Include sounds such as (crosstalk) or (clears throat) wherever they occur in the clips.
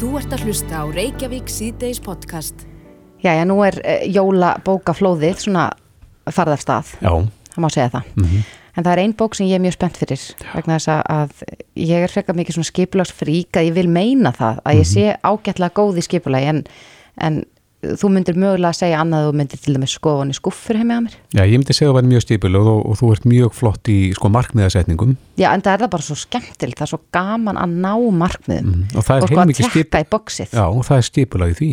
Þú ert að hlusta á Reykjavík síðdeis podcast. Jæja, nú er uh, jólabókaflóðið svona farið af stað, Já, það má segja það. mhm, En það er ein bók sem ég er mjög spennt fyrir vegna þess að- að ég er frekar mikið svona skipulagsfrík að ég vil meina það að ég sé ágætlega góð í skipulagi en, en þú myndir mögulega að segja annað að þú myndir til dæmis skoða hann í skuffur heim með mér. já, ég myndi segja að það væri mjög stípul og, og þú ert mjög flott í sko markmiðasetningum. Já, en það er það bara svo skemmtilt, það er svo gaman að ná markmiðum. Mhm, og og sko að tekka í bóksið. Já, og það er stípulað í því.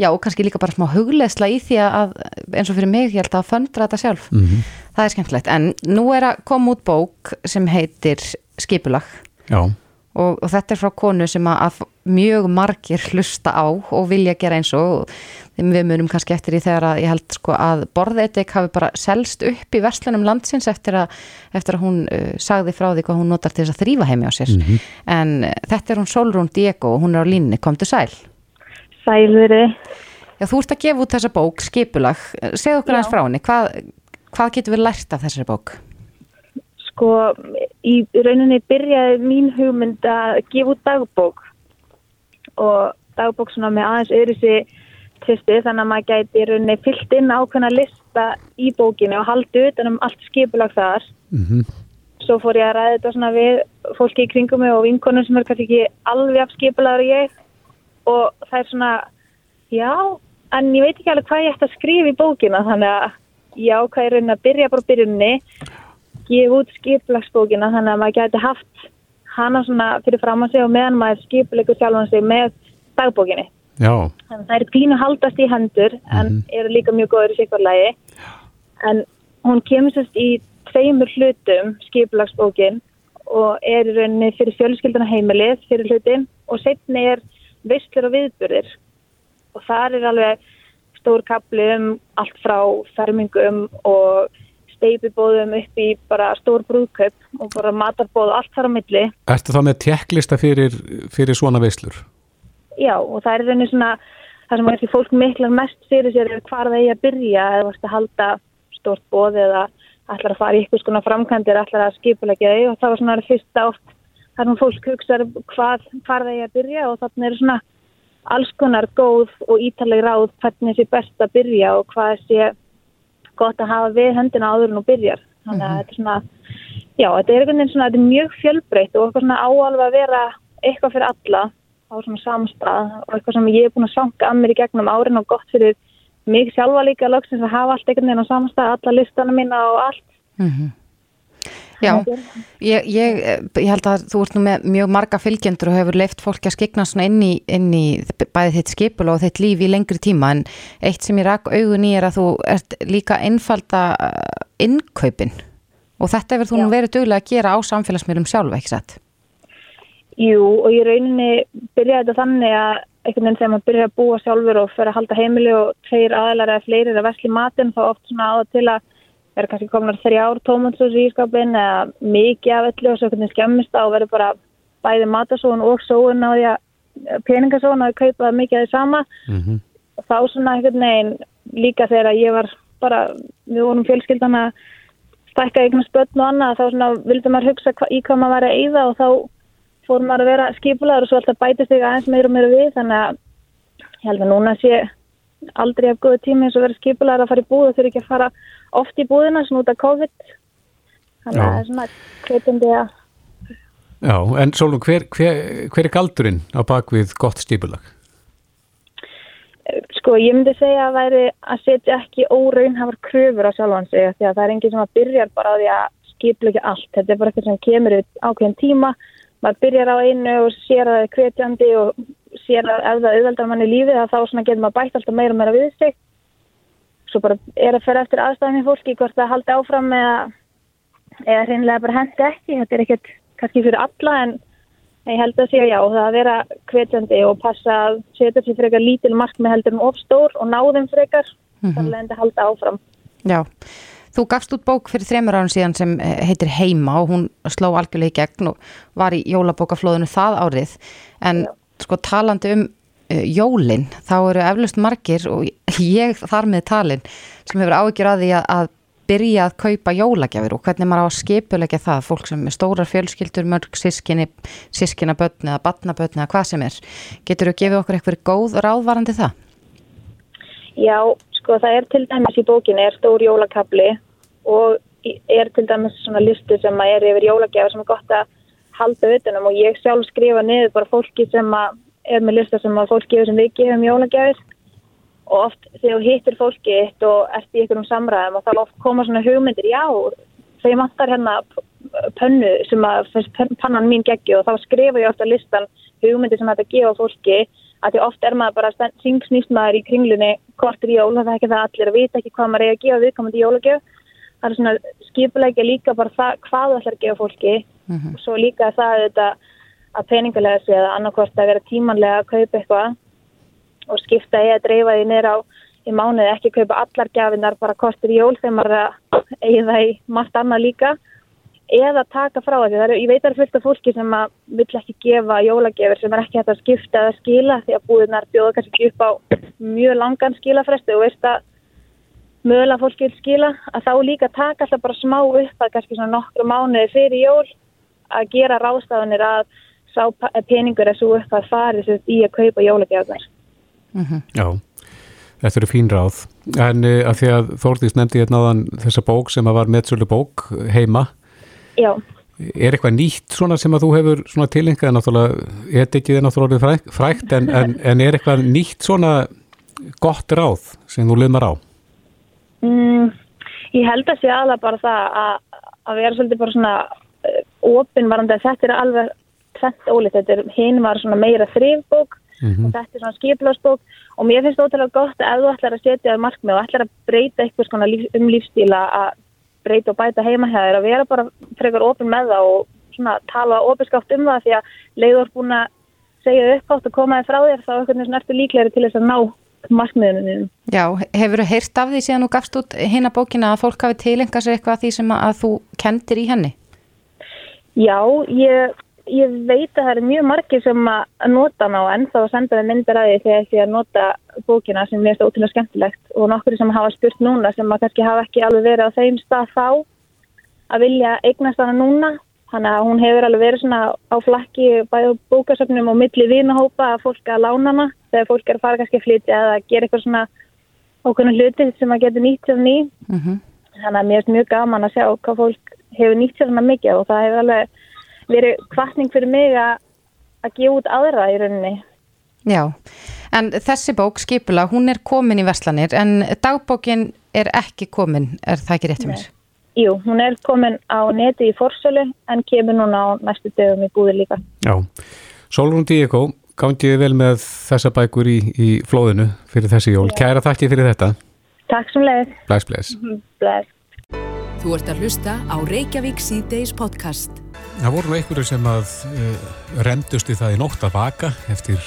Já, og kannski líka bara smá hugleðsla í því að eins og fyrir mig, ég held að föndra þetta sjálf. mm Það er skemmtilegt, en nú er að koma út bók sem heitir Skipulag. Já, og, og þetta er frá konu sem að, að mjög margir hlusta á og vilja gera eins og. Við munum kannski eftir í þegar að ég held sko að borðetik hafi bara selst upp í verslunum landsins eftir að, eftir að hún uh, sagði frá því hvað hún notar til þess að þrýfa heimi á sér. En uh, þetta er hún Solrún Diego og hún er á línni, komdu sæl. Sælveri. Já, þú ert að gefa út þessa bók, Skipulag. Segð okkur Já. aðeins frá henni, hvað, hvað getur við lært af þessari bók? Sko, í rauninni byrjaði mín hugmynd að gefa út dagbók. Og dagbók svona með aðeins öðru sér tvisti þannig að maður gæti í rauninni fyllt inn ákveðna lista í bókinu og haldi utan um allt skipulag þar. mm Svo fór ég að ræða þetta svona við fólki í kringum mig og vinkonum sem er kannski ekki alveg af skipulagur ég. Og það er svona, já, en ég veit ekki alveg hvað ég ætti að skrifa í bókina þannig að já, hvað er raunin að byrja bara byrjunni, gefa út skipulagsbókina þannig að maður gæti haft hana svona fyrir fram að sig og meðan maður skipulegur sjálfan sig með dagbókinni. já, Þannig að það er pínu haldast í hendur en eru líka mjög góður í sikvarlægi. En hún kemur sérst í tveimur hlutum skipulagsbókin og er í rauninni fyrir fjölskylduna heimilið fyrir hlutin og setni er visslur og viðburðir. Og þar er alveg stór kapli um allt frá fermingum og steipibóðum upp í bara stór brúðkaup og bara matarbóð og allt þar á milli. Ertu þá með tekklista fyrir, fyrir svona veislur? Já, og það er rauninni svona það sem kannski fólk miklar mest fyrir sér er hvar það eigi að byrja eða varst að halda stort bóð eða ætlar að fara í ykkur skona framkvæmdir ætlar að skipulegja þau og það var svona það fyrsta oft þar sem fólk hugsa hvað, hvar það eigi að byrja og þannig er svona alls konar góð og ítaleg ráð hvernig sé best að byrja og hvað sé gott að hafa við höndina áður en þú byrjar. Þannig að þetta er svona já, þetta er einhvern veginn svona, þetta er mjög fjölbreytt og eitthvað svona áalvað að vera eitthvað fyrir alla á svona samstað og eitthvað sem ég er búin að sanga að mér í gegnum árin og gott fyrir mig sjálfa líka loksins að hafa allt einhvern veginn á samstað, alla listana mína og allt. Já, ég, ég, ég held að þú ert nú með mjög marga fylgjendur og hefur leift fólki að skikna svona inn í, inn í bæði þitt skipul og þitt líf í lengri tíma. En eitt sem ég rak augun í er að þú ert líka einfalda uh, innkaupin og þetta hefur þú nú verið duglega að gera á samfélagsmiðlum sjálf, ekki satt? Jú, og í rauninni byrjaði þetta þannig að einhvern veginn þegar maður byrjaði að búa sjálfur og fyrir að halda heimili og tveir aðlar eða fleiri að vesli matinn þá oft svona á það til að vera kannski komnar þrjár tómatsós í ískapin eða mikið af öllu og svo veginn skemmist á verður bara bæði matasóun og sóun á því að peningasóun á því að kaupa mikið af því sama. Mm og þá svona einhvern veginn líka þegar ég var bara, við vorum fjölskyldan að stækka einhvern spötn og annað þá svona vildi maður hugsa hva, í hvað maður væri að eyða og þá fór maður að vera skipulaður og svo alltaf bætist þig aðeins meira og meira við. Þannig að ég held að núna sé aldrei af góðu tími eins og vera skipulaður að fara í búð og þurfi ekki að fara oft í búðina svona út af COVID þannig að það er svona kveitandi að Já, en Sólum, hver, hver, hver er galdurinn á bakvið gott stípulag? Sko, ég myndi segja að væri að setja ekki óraunhafar kröfur á sjálfan sig því að það er enginn sem að byrjar bara á því að skipleggja allt. Þetta er bara eitthvað sem kemur ákveðin tíma. Maður byrjar á einu og sér að það er hvetjandi og að ef það auðveldar manni lífið þá getur maður bætt alltaf meira og meira við sig. Svo bara er að ferja eftir aðstæðum í fólki hvort það haldi áfram eða, eða hreinlega bara hendi ekki. Þetta er ekkert kannski fyrir alla en Ég held að segja já, það að vera hvetjandi og passa að setja sér frekar lítil markmið heldur en ofstór og náðum frekar, Mhm. þannig að þetta halda áfram. Já, þú gafst út bók fyrir þremur árum síðan sem eh, heitir Heima og hún sló algjörlega í gegn og var í jólabókaflóðinu það árið en sko talandi um uh, jólin, þá eru eflust margir og ég þar með talin sem hefur áhyggjur að því að, að byrja að kaupa jólagjafir og hvernig maður á að skipulegja það fólk sem er stórar fjölskyldur, mörg sískinni sískinabötni eða batnabötni eða hvað sem er. Getur þú að gefa okkur eitthvað góð ráðvarandi það? Já, sko það er til dæmis í bókinni er stór jólakabli og er til dæmis svona listu sem er yfir jólagjafir sem er gott að halda utanum og ég sjálf skrifa niður bara fólki sem er með lista sem að fólki sem við gefum jólagjafir. Og oft þegar þú hittir fólki eitt og ert í einhverjum samræðum og þá oft koma svona hugmyndir, já, þegar ég vantar hérna pönnu sem að pannan mín geggi og þá skrifa ég ofta listan hugmyndir sem þetta gefa fólki að því oft er maður bara syngsnýst maður í kringlunni kortur í jól það er ekki það allir að vita ekki hvað maður er að gefa viðkomandi jólagjöf það er svona skipulegja líka bara það hvað það ætlar að gefa fólki mm -hmm. og svo líka það þetta að peningalega sé eða annarkort að vera tímanlega að kaupa eitthvað og skipta að dreifa því nýra á í mánuði ekki kaupa allar gafinnar bara kostur í jól þegar maður eigi það í margt annað líka eða taka frá því. Er, ég veit að það er fullt af fólki sem vill ekki gefa jólagefur sem er ekki hægt að skipta eða skila því að búðunar bjóða kannski upp á mjög langan skilafrestu og veist að mögulega fólki vil skila að þá líka taka alltaf bara smá upp að kannski svona nokkru mánuði fyrir jól að gera rástafanir að sá peningur er svo upp að fari í að kaupa jólagefnar. Mm -hmm. Já, þetta eru fín ráð en uh, af því að Þórtís nefndi hérna áðan þessa bók sem var meðsölu bók heima Já Er eitthvað nýtt svona sem að þú hefur svona tilengað náttúrulega, ég heit ekki það náttúrulega frækt, frækt en, en, en er eitthvað nýtt svona gott ráð sem þú liðmar á? Mm, ég held að sé aðla bara það að, að vera svolítið bara svona uh, ofinvarandi að þetta er alveg tvent ólið, þetta er hinn var svona meira þrýfbók mm -hmm. og þetta er svona skiplarsbók og mér finnst það ótrúlega gott að ef þú ætlar að setja það markmið og ætlar að breyta eitthvað svona líf, um lífstíla að breyta og bæta heimahæðir að vera bara frekar ofin með það og svona tala ofinskátt um það. Því að leiður búin að segja upp átt og komaði frá þér þá er eitthvað svona ertu líklegri til þess að ná markmiðunum. Já, hefur þú heyrt af því síðan þú gafst út hérna bókina að fólk hafi tilenga sér eitthvað af því sem að þú kendir í henni? Já, ég ég veit að það eru mjög margir sem að nota ná en þá senda það myndir að því þegar því að nota bókina sem mér finnst ótrúlega skemmtilegt og nokkur sem hafa spurt núna sem að kannski hafa ekki alveg verið á þeim stað þá að vilja eignast hana núna þannig að hún hefur alveg verið svona á flakki bæðu bókasöfnum og milli vinahópa að fólk að lána hana þegar fólk er að fara kannski að flytja eða að gera eitthvað svona okkurna hluti sem að geta nýtt sér ný mm -hmm. þannig að mér finnst mjög gaman að sjá hvað fólk hefur nýtt sér svona mikið og það hefur alveg verið kvartning fyrir mig að að gefa út aðra í rauninni. Já, en þessi bók skipula, hún er komin í Verslanir en dagbókin er ekki komin, er það ekki rétt um mér? Jú, hún er komin á neti í Forsölu en kemur núna á næstu dögum í búði líka. Já, Solrún Díeko, gándiði vel með þessa bækur í, í flóðinu fyrir þessi jól. Já. Kæra þakki fyrir þetta. Takk sem leið. Blæs, blæs. Blæs. Þú ert að hlusta á Reykjavík C-Days podcast. Það voru nú einhverju sem að uh, eh, rendust í það í nótt að baka eftir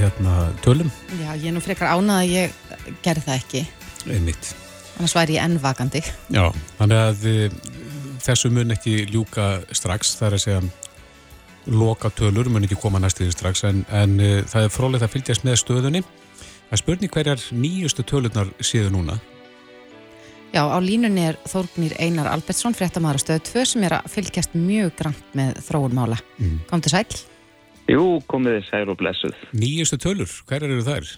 hérna tölum. Já, ég er nú frekar ánað að ég gerði það ekki. Einmitt. Annars væri ég ennvakandi. Já, þannig að uh, þessu mun ekki ljúka strax, það er að segja loka tölur, mun ekki koma næstuði strax, en, en uh, það er frólægt að fylgjast með stöðunni. Er spurning hverjar nýjustu tölurnar séu núna. Já, á línunni er Þórgnir Einar Albertsson, fréttamaður á stöðu 2 sem er að fylgjast mjög grann með þróunmála. Mm. Kom til sæl? Jú, komið sæl og blessuð. Nýjustu tölur, hverjar eru þær?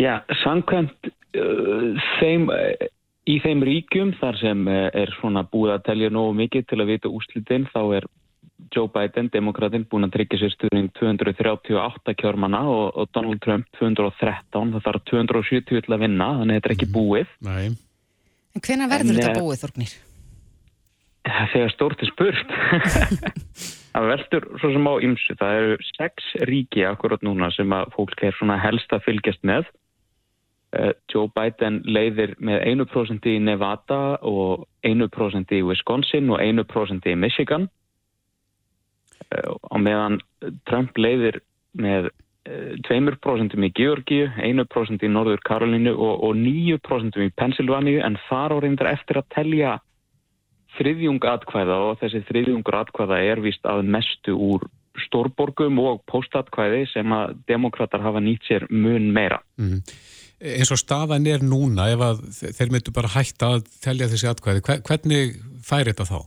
Já, samkvæmt þeim, uh, í þeim ríkjum þar sem uh, er svona búið að telja nógu mikið til að vita úslitinn, þá er Joe Biden, demokratinn, búin að tryggja sér stuðning 238 kjörmanna og, og Donald Trump 213, það þarf 270 til að vinna, þannig að þetta er ekki mhm. búið. Nei. En hvena verður en, þetta eh, búið, Þorgnir? Þegar stórt er spurt. (laughs) það verður svo sem á ymsu. Það eru sex ríki akkurat núna sem að fólk er svona helst að fylgjast með. Uh, Joe Biden leiðir með 1% í Nevada og 1% í Wisconsin og 1% í Michigan. Og meðan Trump leiðir með 2% í Georgiu, 1% í Norður Karolínu og, og 9% í Pennsylvaníu en þar áreindur eftir að telja þriðjung atkvæða og þessi þriðjungur atkvæða er vist að mestu úr stórborgum og postatkvæði sem að demokrater hafa nýtt sér mun meira. Mm. Eins og staðan er núna ef að þeir myndu bara hætta að telja þessi atkvæði, hvernig færi þetta þá?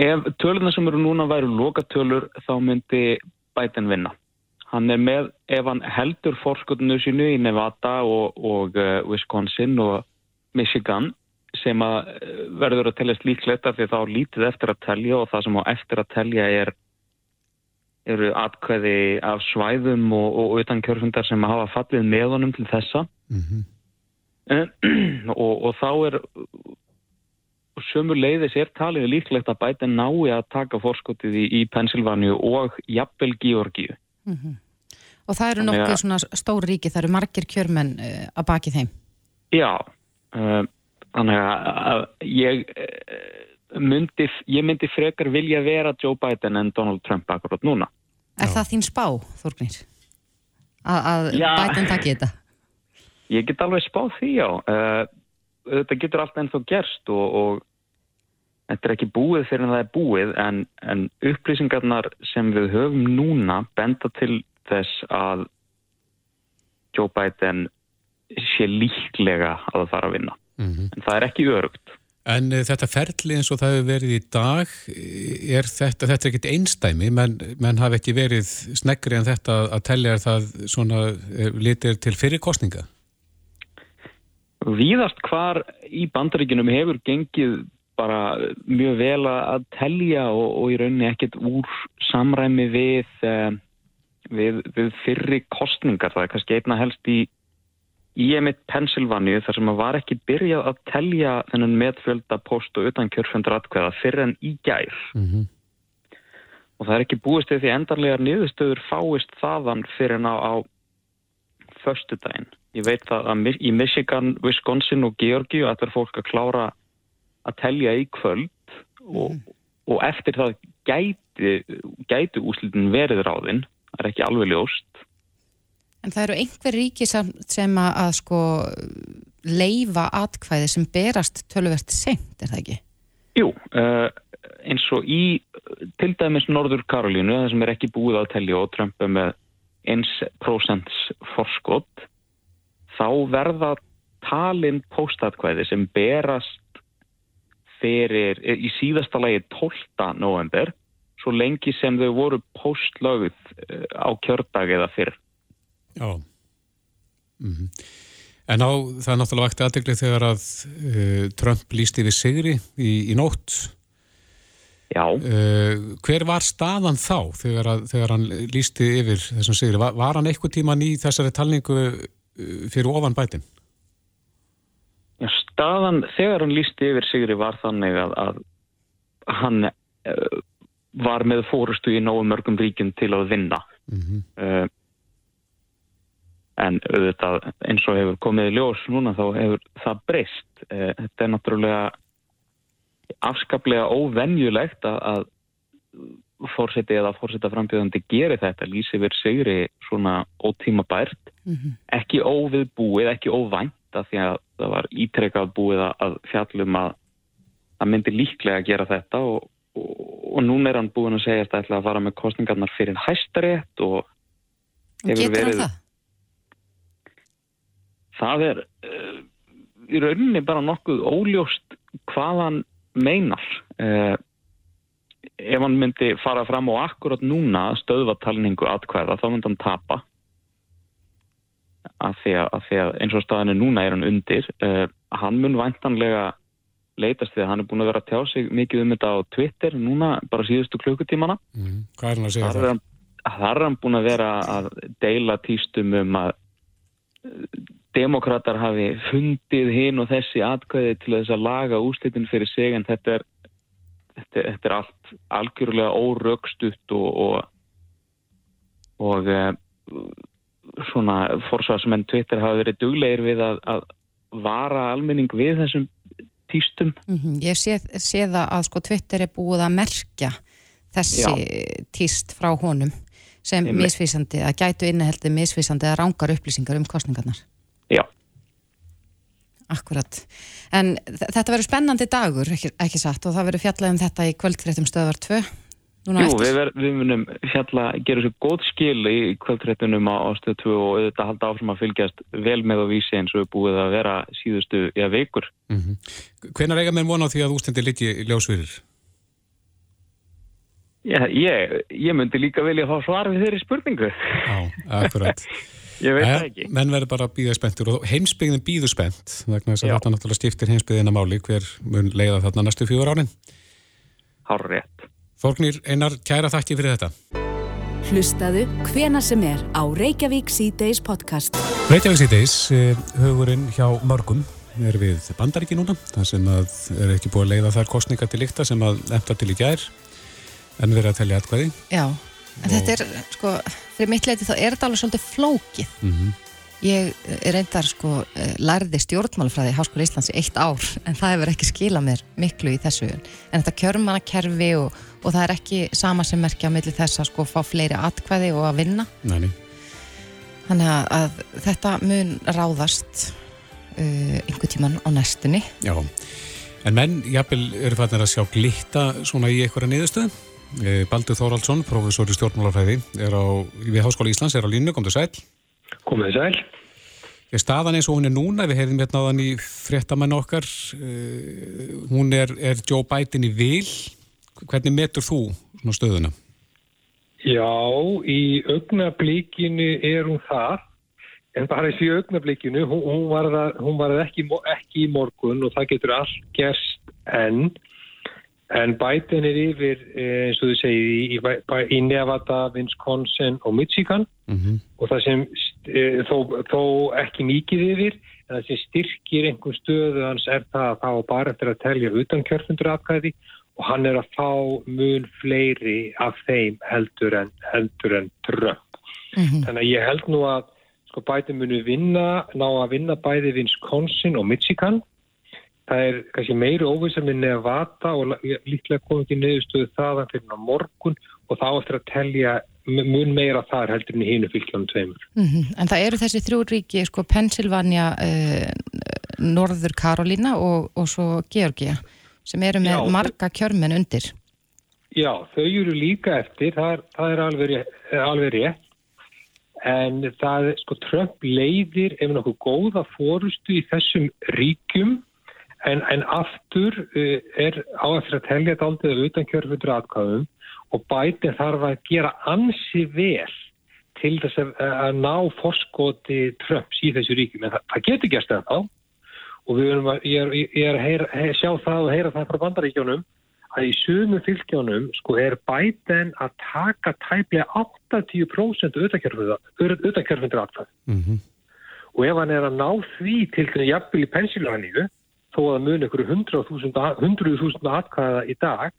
Ef töluna sem eru núna væru lokatölur þá myndi Biden vinna. Hann er með, ef hann heldur fórskotinu sínu í Nevada og, og uh, Wisconsin og Michigan sem að uh, verður að teljast líklegt af því þá lítið eftir að telja og það sem á eftir að telja er eru atkvæði af svæðum og, og utan kjörfundar sem hafa fallið með honum til þessa mm -hmm. (clears throat) og, og þá er sömur leiðis er talið líklegt að bæta nái að taka fórskotið í, í Pennsylvania og jafnvel Georgíu mm -hmm. Og það eru nokkuð svona stór ríki, það eru margir kjörmenn uh, að baki þeim Já uh, þannig að ég uh, myndi, ég myndi frekar vilja vera Joe Biden en Donald Trump akkurat núna. Er Já. það þín spá, Þorgnir? Að Biden takki þetta? Ég get alveg spáð því, já. Uh, þetta getur allt ennþá gerst og, og þetta er ekki búið fyrir en það er búið en, en upplýsingarnar sem við höfum núna benda til þess að Joe Biden sé líklega að það fara að vinna. Mm -hmm. En það er ekki örugt. En uh, þetta ferli eins og það hefur verið í dag, er þetta, þetta er ekkit einstæmi, menn, menn hafi ekki verið sneggri en þetta að tellja það svona eh, litir til fyrirkostninga? Víðast hvar í bandaríkinum hefur gengið bara mjög vel að tellja og, og í rauninni ekkit úr samræmi við, við, við fyrri kostningar. Það er kannski einna helst í í emitt Pennsylvania þar sem að var ekki byrjað að telja þennan meðfjölda post og utan kjörfjöndur atkvæða fyrir enn í gær mm -hmm. og það er ekki búist eða því endarlegar niðurstöður fáist þaðan fyrir enn á, á förstu daginn. Ég veit það að í Michigan, Wisconsin og Georgi og þetta er fólk að klára að telja í kvöld og, mm. og eftir það gæti, gæti úslitin verið ráðinn, það er ekki alveg ljóst En það eru einhver ríki sem, sem að, að sko leifa atkvæði sem berast tölverst sent, er það ekki? Jú, uh, eins og í til dæmis Norður Karolínu, það sem er ekki búið á telli og Trump er með 1% forskott, þá verða talinn póstatkvæði sem berast fyrir, í síðasta lagi 12. november, svo lengi sem þau voru póstlöguð uh, á kjördag eða fyrr. Já. Mm -hmm. En á það er náttúrulega vægt aðdeglið þegar að uh, Trump líst yfir sigri í, í nótt. Já. Uh, hver var staðan þá þegar, að, þegar hann lísti yfir þessum sigri? Var, var hann eitthvað tíman í þessari talningu uh, fyrir ofan bætin? Já, staðan þegar hann lísti yfir sigri var þannig að, að hann uh, var með fórustu í nógu mörgum ríkjum til að vinna. Mm -hmm en auðvitað eins og hefur komið í ljós núna þá hefur það breyst. Eh, þetta er náttúrulega afskaplega óvenjulegt að, að fórseti eða fórseta frambjöðandi geri þetta, lýsi verið sigri svona ótíma bært, mm -hmm. ekki óviðbúið, ekki óvænt að því að það var ítrekkað búið að fjallum að það myndi líklega að gera þetta og, og, og núna er hann búin að segja að það ætla að fara með kostningarnar fyrir hæstarétt og hefur verið það er uh, í rauninni bara nokkuð óljóst hvað hann meinar. Uh, ef hann myndi fara fram á akkurat núna stöðvatalningu atkvæða þá myndi hann tapa. Af því, því að eins og staðinu núna er hann undir. Uh, hann mun væntanlega leitast því að hann er búin að vera að tjá sig mikið um þetta á Twitter núna bara síðustu klukkutímana. Mm, hvað er hann að segja það? Það er hann búin að vera að deila týstum um að demokrater hafi fundið hinn og þessi atkvæði til þess að laga úslitin fyrir sig en þetta er, þetta, þetta er allt algjörlega órögstutt og, og, og e, svona forsvarsmenn Twitter hafa verið duglegir við að, að vara almenning við þessum týstum. Mm -hmm. Ég sé, sé það að sko Twitter er búið að merkja þessi Já. týst frá honum sem misvísandi, að gætu inneheldi misvísandi að rángar upplýsingar um kostningarnar. Já. Akkurat. En þetta verður spennandi dagur, ekki, ekki satt, og það verður fjallað um þetta í kvöldfréttum stöðvar 2 núna Jú, við, ver, við munum fjalla gera svo góð skil í kvöldrættunum á stöð 2 og auðvitað halda áfram að fylgjast vel með á vísi eins og er búið að vera síðustu ja, vikur. Mm -hmm. Hvenar eiga menn vona á því að ústendi litji ljósvirir? Já, ég, ég myndi líka vilja fá svar við þeirri spurningu. Já, akkurat. (laughs) ég veit það ekki. Menn verður bara að býða spenntur og heimsbyggðin býður spennt vegna þess að þetta náttúrulega skiptir heimsbyggðina máli hver mun leiða þarna næstu fjögur árin. Hár rétt. Þórgnir, einar kæra þakki fyrir þetta. Hlustaðu hvena sem er á Reykjavík C-Days podcast. Reykjavík síðdeis, eh, hugurinn hjá mörgum er við bandaríki núna, það sem að er ekki búið að leiða þær kostninga til líkta sem að eftir til í gær en verið að telja atkvæði. Já, en þetta er sko, fyrir mitt leiti þá er þetta alveg svolítið flókið. Mm Ég er reyndar sko eh, lærði stjórnmálafræði í Háskóla Íslands í eitt ár (laughs) en það hefur ekki skilað mér miklu í þessu en þetta kjörmannakerfi og, og það er ekki sama sem merkja á milli þess að sko fá fleiri atkvæði og að vinna Nei, nei. þannig að, að þetta mun ráðast uh, einhver tíman á næstunni Já, en menn, jafnvel, eru fannir að sjá glitta svona í einhverja niðurstöðu. Eh, Baldur Þóraldsson, professor í stjórnmálafræði, er á, við Háskóla Íslands, er á línu, kom til sæl. Komið sæl. Er staðan eins og hún er núna, við heyrðum hérna á þann í fréttamann okkar, uh, hún er, er Joe Biden í vil. Hvernig metur þú svona stöðuna? Já, í augnablíkinu er hún það, en bara þessi augnablikinu, hún, hún var það, hún var ekki, ekki í morgun og það getur allt gerst enn, en Biden er yfir, eh, eins og þú segir, í, í, í Nevada, Wisconsin og Michigan Mm og það sem e, þó, þó ekki mikið yfir en það sem styrkir einhver stöðu hans er það að var bara eftir að telja utan kjörfundur aðkvæði og hann er að fá mun fleiri af þeim heldur en, heldur en Trump. mm Þannig að ég held nú að sko bæti munu vinna, ná að vinna bæði Wisconsin og Michigan. Það er kannski meiri óvisa með Nevada og líklega komið til neðustöðu þaðan fyrir morgun og þá eftir að telja mun meira þar heldur en hínu fylgjónum tveimur. en það eru þessi þrjú ríki sko Pennsylvania uh, Norður Karolína og, og svo Georgia sem eru með Já, marga kjörmenn undir. Já, þau eru líka eftir, það er, það er alveg, eh, alveg rétt, en það, sko, Trump leiðir ef nokkuð góða fórustu í þessum ríkjum, en, en aftur uh, er á eftir að telja þetta aldrei að utan kjörfundur atkvæðum og Biden þarf að gera ansi vel til þess að, að ná forskoti Trumps í þessu ríkjum, en það, það getur gerst en þá og við erum að, ég er, ég er að heyra, heyra, sjá það og heyra það frá bandaríkjónum að í sumu fylgjónum sko er Biden að taka tæplega 80% auðvitaðkjörfundur atkvæð Mm -hmm. og ef hann er að ná því til þess að jafnvel í pensilvaníu þó að muni ykkur 100.000 100.000 atkvæða í dag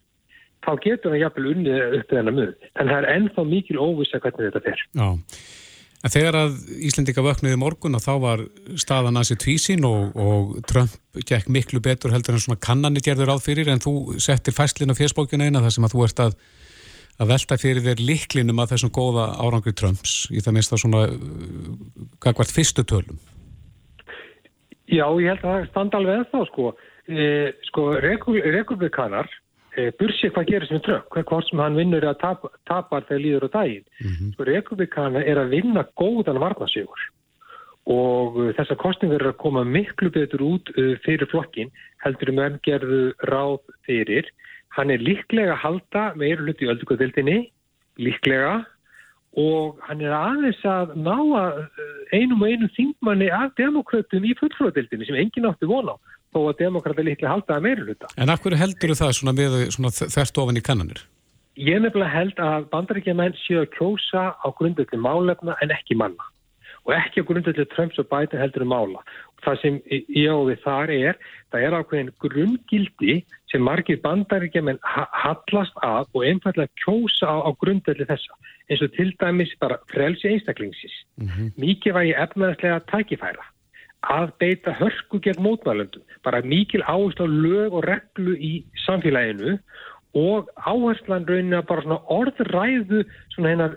þá getur hann jafnvel unnið upp þennan mun. Þannig að það er ennþá mikil óvissa hvernig þetta fer. Já, en þegar að Íslendinga vöknuði morgun og þá var staðan að sér tvísin og, og Trump gekk miklu betur heldur en svona kannanir gerður áð fyrir en þú settir fæslinn á fésbókina eina þar sem að þú ert að, að velta fyrir þér liklinum að þessum góða árangri Trumps í það minnst að svona kakvart fyrstu tölum. Já, ég held að það standa alveg ennþá sko. E, sko, republikanar e, bursi hvað gerist með hvað hvort sem hann vinnur að tap, tapar þegar líður á daginn. Sko, republikanar er að vinna góðan varnasíkur og uh, þessar kostningar er að koma miklu betur út uh, fyrir flokkin heldur um enn gerðu ráð fyrir. Hann er líklega að halda meira hluti í öldugöðildinni, líklega og hann er aðeins að ná að uh, einum og einum þingmanni af demokrautum í fullflóðildinni sem enginn átti vona á þó að demokrata líklega halda að meira hluta. En af hverju heldur það svona, með, svona þvert ofan í kannanir? Ég nefnilega held að bandaríkjaman séu að kjósa á grundöldi málefna en ekki manna og ekki á grundöldi Trumps og Biden heldur um mála. Það sem ég og við þar er, það er ákveðin grunngildi sem margir bandaríkjaman hallast af og einfallega kjósa á, á grundöldi þessa eins og til dæmis bara frelsi einstaklingsins. Mm -hmm. Mikið ég efnaðslega tækifæra að beita hörku gegn mótmælundum, bara mikil áherslu á lög og reglu í samfélaginu og áherslan raunin að bara svona orðræðu svona, hennar,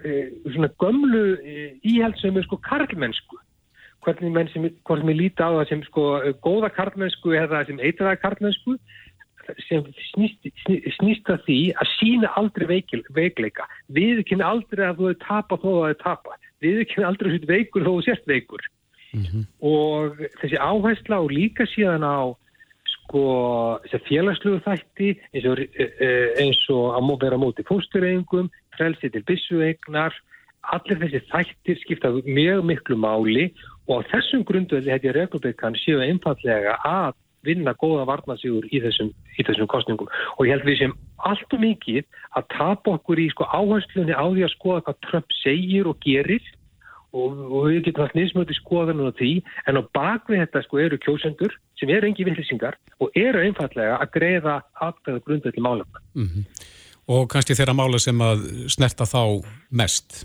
svona gömlu íhaldsömu sko karlmennsku hvernig menn sem, hvort ég líti á það sem sko góða karlmennsku eða sem eitraða karlmennsku sem snýst, snýst að því að sína aldrei veikil, veikleika. Við kynna aldrei að þú hefur tapað þó að þú hefur tapað. Við kynna aldrei að þú hefur veikur þó að þú sést veikur. Mm -hmm. Og þessi áhersla og líka síðan á sko þessi félagsluðu þætti eins og, e, e, eins og að vera móti fóstureyngum, frelsi til bissuegnar, allir þessi þættir skipta mjög miklu máli og á þessum grundu er reglubeikann séu einfallega að vinna góða varnasígur í þessum, í þessum kostningum og ég held við sem allt og mikið að tapa okkur í sko, áherslunni á því að skoða hvað Trump segir og gerir og, og við getum alltaf nýðsmöti skoðanum á því en á bakvið þetta sko eru kjósendur sem eru engi villisingar og eru einfallega að greiða aðgæða grundvelli málefna. Mm -hmm. Og kannski þeirra mála sem að snerta þá mest?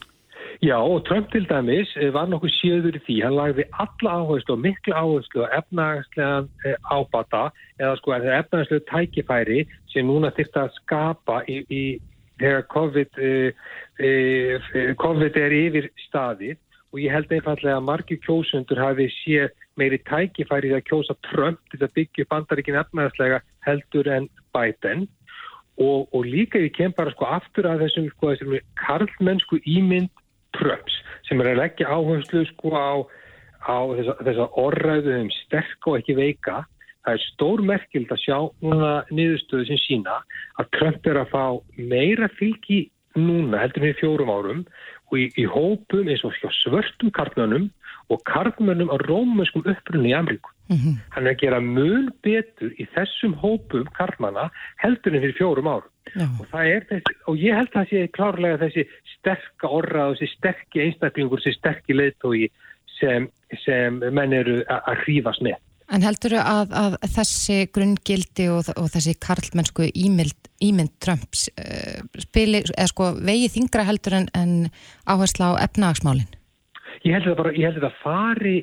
Já og Trump til dæmis eh, var nokkuð sjöður í því, hann lagði alla áherslu og miklu áherslu og efnagslega eh, ábata eða sko efnagslega tækifæri sem núna þurft að skapa í, í þegar COVID, e, COVID er yfir staðið. Og ég held einfallega að margir kjósundur hafi séð meiri tækifæri að kjósa Trump til að byggja bandaríkin efnagslega heldur en Biden. Og, og líka ég kem bara sko aftur að þessum, sko, þessum karlmennsku ímynd Trumps sem er að leggja áherslu sko á, á þessa, þessa orðræðu um sterk og ekki veika. Það er stór merkild að sjá núna niðurstöðu sem sína að Trump er að fá meira fylgi núna heldur við fjórum árum og í, í hópum eins og svörtum karlmönnum og karlmönnum á rómuskum upprunni í Amríku. Mm -hmm. Hann er að gera mjög betur í þessum hópum karlmanna heldur en fyrir fjórum árum. Og, þessi, og ég held að það sé klárlega þessi sterka orra og þessi sterkki einstaklingur, þessi sterkki leiðtói sem, sem menn eru að hrífast með. En heldur þau að, að þessi grunngildi og, og þessi karlmennsku ímynd, ímynd Trumps uh, spili, eða sko vegi þingra heldur en, en áhersla á efnagsmálinn? Ég held að það fari,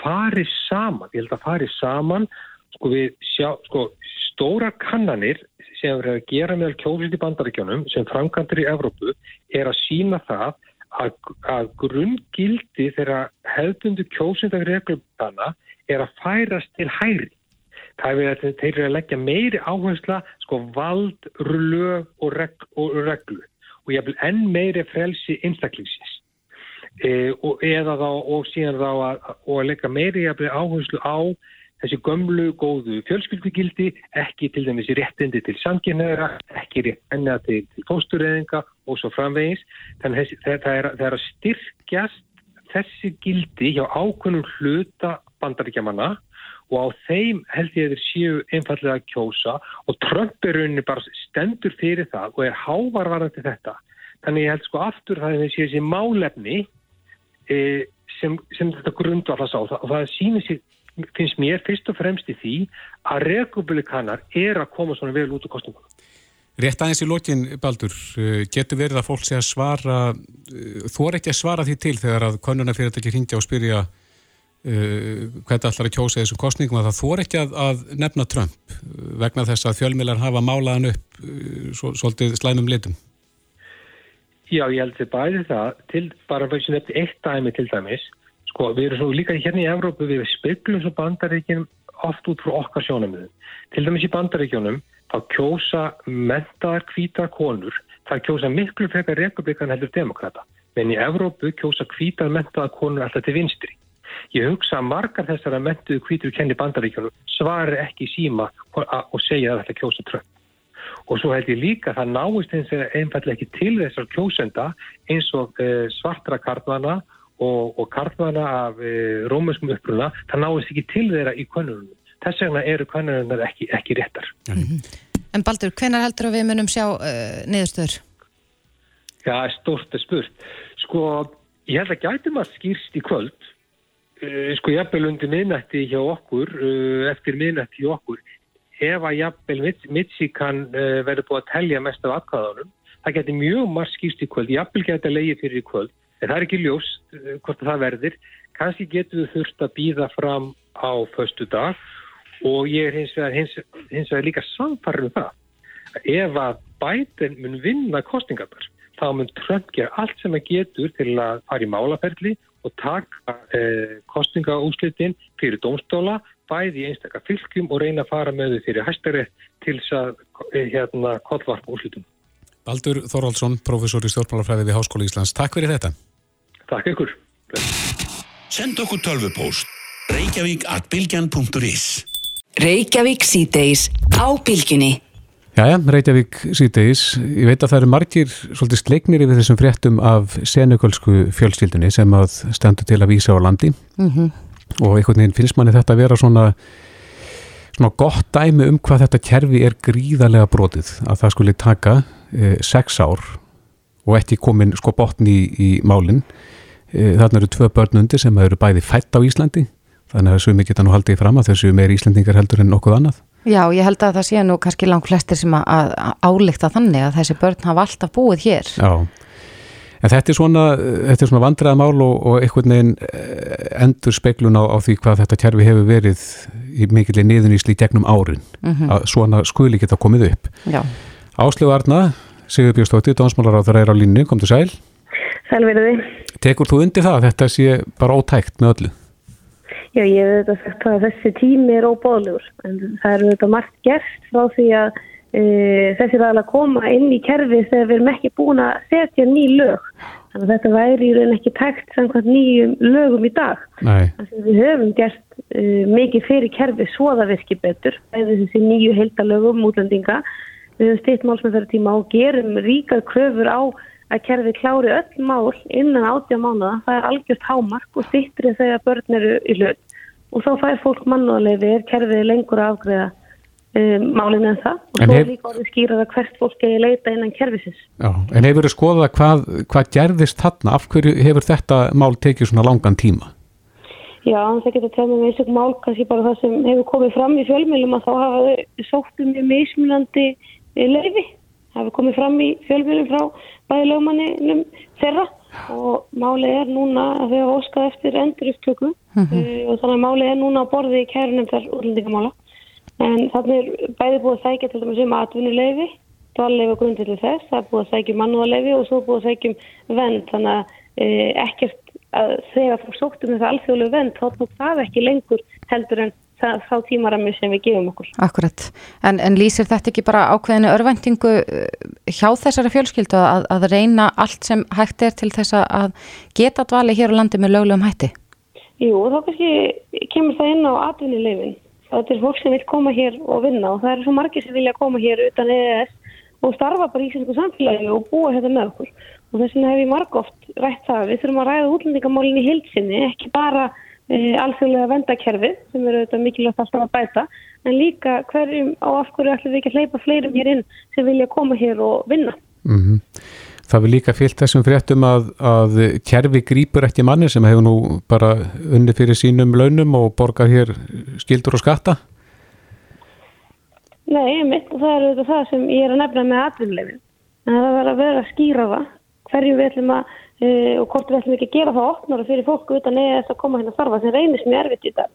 fari saman, ég held að það fari saman, sko við sjá, sko stóra kannanir sem verður að gera meðal kjóðslit í bandaríkjónum sem framkantur í Evrópu er að sína það að, að grunngildi þeirra hefðundu kjóðsindagreglumdana er að færast til hæri. Það er að þeir eru að leggja meiri áhersla sko vald, lög og, reg, og reglu og ég vil enn meiri frelsi einstaklingsins. E, og, eða þá og síðan þá að, að leggja meiri áherslu á þessi gömlu góðu fjölskyldugildi, ekki til dæmis réttindi til samkynnaðara, ekki réttindi til, til fóstureyðinga og svo framvegis. Þannig það er, er að styrkjast þessi gildi hjá ákveðnum hluta bandaríkjamanna og á þeim held ég að þeir séu einfallega að kjósa og Trump rauninni bara stendur fyrir það og er hávarvarandi þetta. Þannig ég held sko aftur það að þeir séu þessi málefni e, sem, sem þetta grundvallast á og það sýnir sér finnst mér fyrst og fremst í því að republikanar er að koma svona vel út á kostningunum. Rétt aðeins í lokin, Baldur, uh, getur verið að fólk sé að svara, uh, þú er ekki að svara því til þegar að konunafyrirtæki hringja og spyrja uh, hvernig allar að kjósa þessum kostningum að það þú er ekki að, að nefna Trump vegna þess að fjölmilar hafa málaðan upp uh, svo, svolítið slænum litum. Já, ég held því bæði það, til, bara fyrir sem þetta eitt dæmi til dæmis, Sko, við erum svo líka hérna í Evrópu, við speklum svo bandaríkjum oft út frá okkar sjónamöðum. Til dæmis í bandaríkjónum, þá kjósa mentaðar hvítar konur, það kjósa miklu frekar republikan heldur demokrata. Men í Evrópu kjósa hvítar mentaðar konur alltaf til vinstri. Ég hugsa að margar þessara mentuðu hvítur kenni bandaríkjónum svarir ekki síma og segja að þetta kjósa trönd. Og svo held ég líka að það náist eins og einfallega ekki til þessar kjósenda eins og e, svartra kartmana og, og kartmana af e, rómuskum uppruna, það náist ekki til þeirra í kvönunum. Þess vegna eru kvönunum ekki, ekki réttar. Mm -hmm. En Baldur, hvenar heldur að við munum sjá uh, niðurstöður? Já, stort er spurt. Sko, ég held að gætum að skýrst í kvöld, sko jafnvel undir minnætti hjá okkur, eftir minnætti hjá okkur, ef að jafnvel Michigan verður búið að telja mest af aðkvæðanum, það getur mjög margt skýrst í kvöld, jafnvel getur að leiði fyrir í kvöld, En það er ekki ljóst eh, hvort það verður. Kanski getur við þurft að býða fram á föstu dag og ég er hins vegar, hins, hins vegar líka samfarið um það. Ef að bæten mun vinna kostingarnar, þá mun Trump gera allt sem að getur til að fara í málaferli og taka eh, kostingaúslitin fyrir domstóla bæði í einstakar fylgjum og reyna að fara með þau fyrir hæstari til þess að eh, hérna kollvarp úrslutum. Baldur Þorvaldsson, professor í stjórnmálafræði við Háskóla Íslands. Takk fyrir þetta. Takk ykkur. Send okkur tölvupóst reykjavík at bilgjan.is Reykjavík síðdeis á bylgjunni. Jæja, Reykjavík síðdeis. Ég veit að það eru margir svolítið sleiknir yfir þessum fréttum af senugölsku fjölskyldunni sem að stendur til að vísa á landi Mhm. Og einhvern veginn finnst manni þetta að vera svona, svona gott dæmi um hvað þetta kerfi er gríðarlega brotið að það skuli taka e, sex ár og ekki komin sko botn í, í málinn. E, þarna eru tvö börn undir sem eru bæði fætt á Íslandi þannig að mikið það nú haldið fram að þessu meir Íslandingar heldur en nokkuð annað. Já, ég held að það sé nú kannski langt flestir sem að, að álíkta þannig að þessi börn hafa alltaf búið hér. Já, en þetta er svona, þetta er svona vandræða mál og, og einhvern veginn eh, endur speklun á, á því hvað þetta kjærfi hefur verið í mikilvæg niðunísli í gegnum árin, að svona skuli geta komið upp. Já, Áslegu Arna, Sigur Björnstóttir, það er á línu, kom til sæl. Sælverði. Tekur þú undir það að þetta sé bara ótækt með öllu? Já, ég hef þetta sagt að þessi tími er óbóðlegur en það er þetta margt gert frá því að e, þessi ræðilega að koma inn í kerfi þegar við erum ekki búin að setja ný lög. Þannig að þetta væri í raun ekki tækt samkvæmt nýjum lögum í dag. Við höfum gert uh, mikið fyrir kerfi svo það virki betur, eða þessi nýju heildalögum útlendinga. Við höfum stýtt málsmeðferðartíma og gerum ríkar kröfur á að kerfi klári öll mál innan átja mánuða. Það er algjört hámark og stýttri þegar börn eru í hlut. Og þá fær fólk mannúðarleifi er kerfið lengur að afgreða um, málinn en það. Og En svo hef- er líka orðið skýrað að hvert fólk eigi leita innan kerfisins. já, en hefur þið skoðað hvað, hvað gerðist þarna, af hverju hefur þetta mál tekið svona langan tíma? Já, það getur að tegna með einstaklega mál, kannski bara það sem hefur komið fram í fjölmjölum að þá hafa þau sótt um mjög mismunandi leifi. Það hefur komið fram í fjölmjölum frá bæði lögmanninum þeirra og málið er núna að þau hafa óskað eftir endur upptöku uh, og þannig að málið er núna á borði í kærunum þar útlendingamála. En þannig er bæði búið að sækja til dæmis um atvinnuleifi, dvalleifi og grundvillig þess, það er búið að sækja um mannúðarleifi og svo búið að sækja um vend, þannig að uh, ekkert að þegar þú sóttum þessa alþjóðlegu vend þá tók það ekki lengur heldur en það, þá tímarami sem við gefum okkur. akkurat. En, en lýsir þetta ekki bara ákveðinu örvæntingu eh, hjá þessari fjölskyldu að, að reyna allt sem hægt er til þess að geta dvali hér á landi með löglegum hætti? Jú, þá kannski kemur það inn á atvinnuleifin. Það er fólk sem vil koma hér og vinna og það eru svo margir sem vilja koma hér utan EES og starfa bara í íslensku samfélagi og búa þetta með okkur. Og þess vegna hef ég margóft rætt það. Við þurfum að ræða útlendingamálinn í heilsinni, ekki bara e, alþjóðlega vendakerfið sem eru auðvitað mikilvægt alltaf að bæta, en líka hverjum á af hverju ætlum við ekki að hleypa fleirum hér inn sem vilja koma hér og vinna. Mm Það vil líka fyllt þessum fréttum að, að kerfi grýpur ekki manni sem hefur nú bara unni fyrir sínum launum og borgar hér skildur og skatta. Nei, mitt og það er auðvitað það sem ég er að nefna með atvinnuleifin. En það verður að vera að skýra það hverju við ætlum að uh, og hvort við ætlum ekki að gera það opnara fyrir fólku utan eða þess að koma hérna að starfa sem reynist mjög erfitt í dag.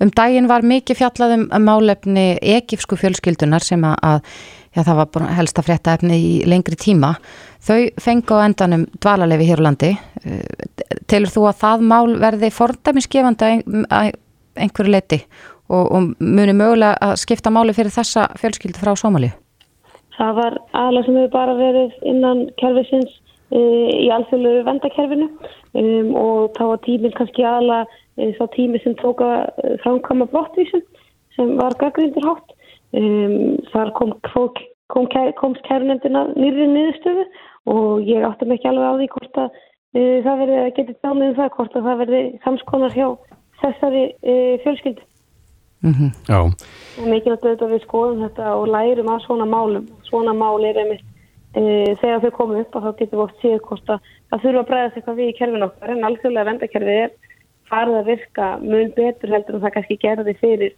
Um daginn var mikið fjallað um um málefni ekifsku fjölskyldunar sem að, að já, það var bara helsta fréttaefni í lengri tíma. Þau fengu á endanum dvalarlefi hér á landi. Eh, Telur þú að það mál verði fordæmiskefandi að ein- að einhverju leiti og, og muni mögulega að skipta máli fyrir þessa fjölskyldu frá Sómalíu? Það var aðalega sem hefur bara verið innan kerfisins uh, í alþjóðlegu vendakerfinu um, og þá var tíminn kannski aðalega uh, þá tími sem tók að uh, framkama brottvísun sem var gaggrindur hátt. Um, þar kom, kom, kom, komst kærunendina nýri niðurstöðu og ég áttum ekki alveg á því hvort að uh, það verði að geta tjámið um það hvort að það verði samskonar hjá þessari uh, fjölskyldu. Já, Og mikilvægt auðvitað að við skoðum þetta og lærum að svona málum. Svona mál er einmitt e, þegar þau komum upp og þá getum við oft séð hvort að það þurfa að bregðast eitthvað við í kerfin okkar en alþjóðlega vendakerfið er farið að virka mun betur heldur en það kannski gerði fyrir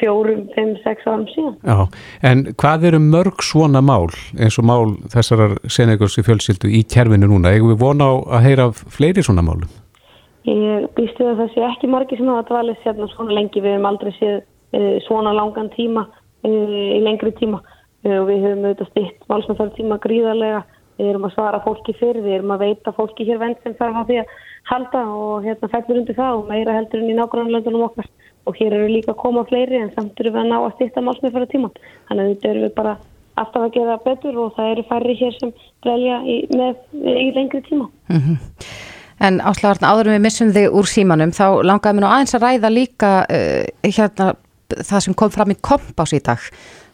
fjórum, fimm, sex árum síðan. já. En hvað eru mörg svona mál eins og mál þessarar senegursi fjölskyldu í kerfinu núna? Eigum við vona á að heyra fleiri svona málum? Ég býst við að það sé ekki margir sem hafa dvalið sérna svona lengi. Við hefum aldrei séð uh, svona langan tíma uh, í lengri tíma uh, og við höfum auðvitað stitt málsmennfæri tíma gríðarlega við erum að svara fólki fyrir, við erum að veita fólki hér vend sem þarf á því að halda og hérna fellur undir það og meira heldur en í nágrannlöndunum okkar og hér eru líka að koma fleiri en samt eru við að ná að stýtta málsmið fyrir tíman. Þannig að þetta eru við bara alltaf að gera betur og það eru færri hér sem brelja í, í lengri tíma. Mm -hmm. En áslagarna, áður við missum þig úr símanum, þá langaði mér nú aðeins að ræða líka uh, hérna það sem kom fram í kompás í dag.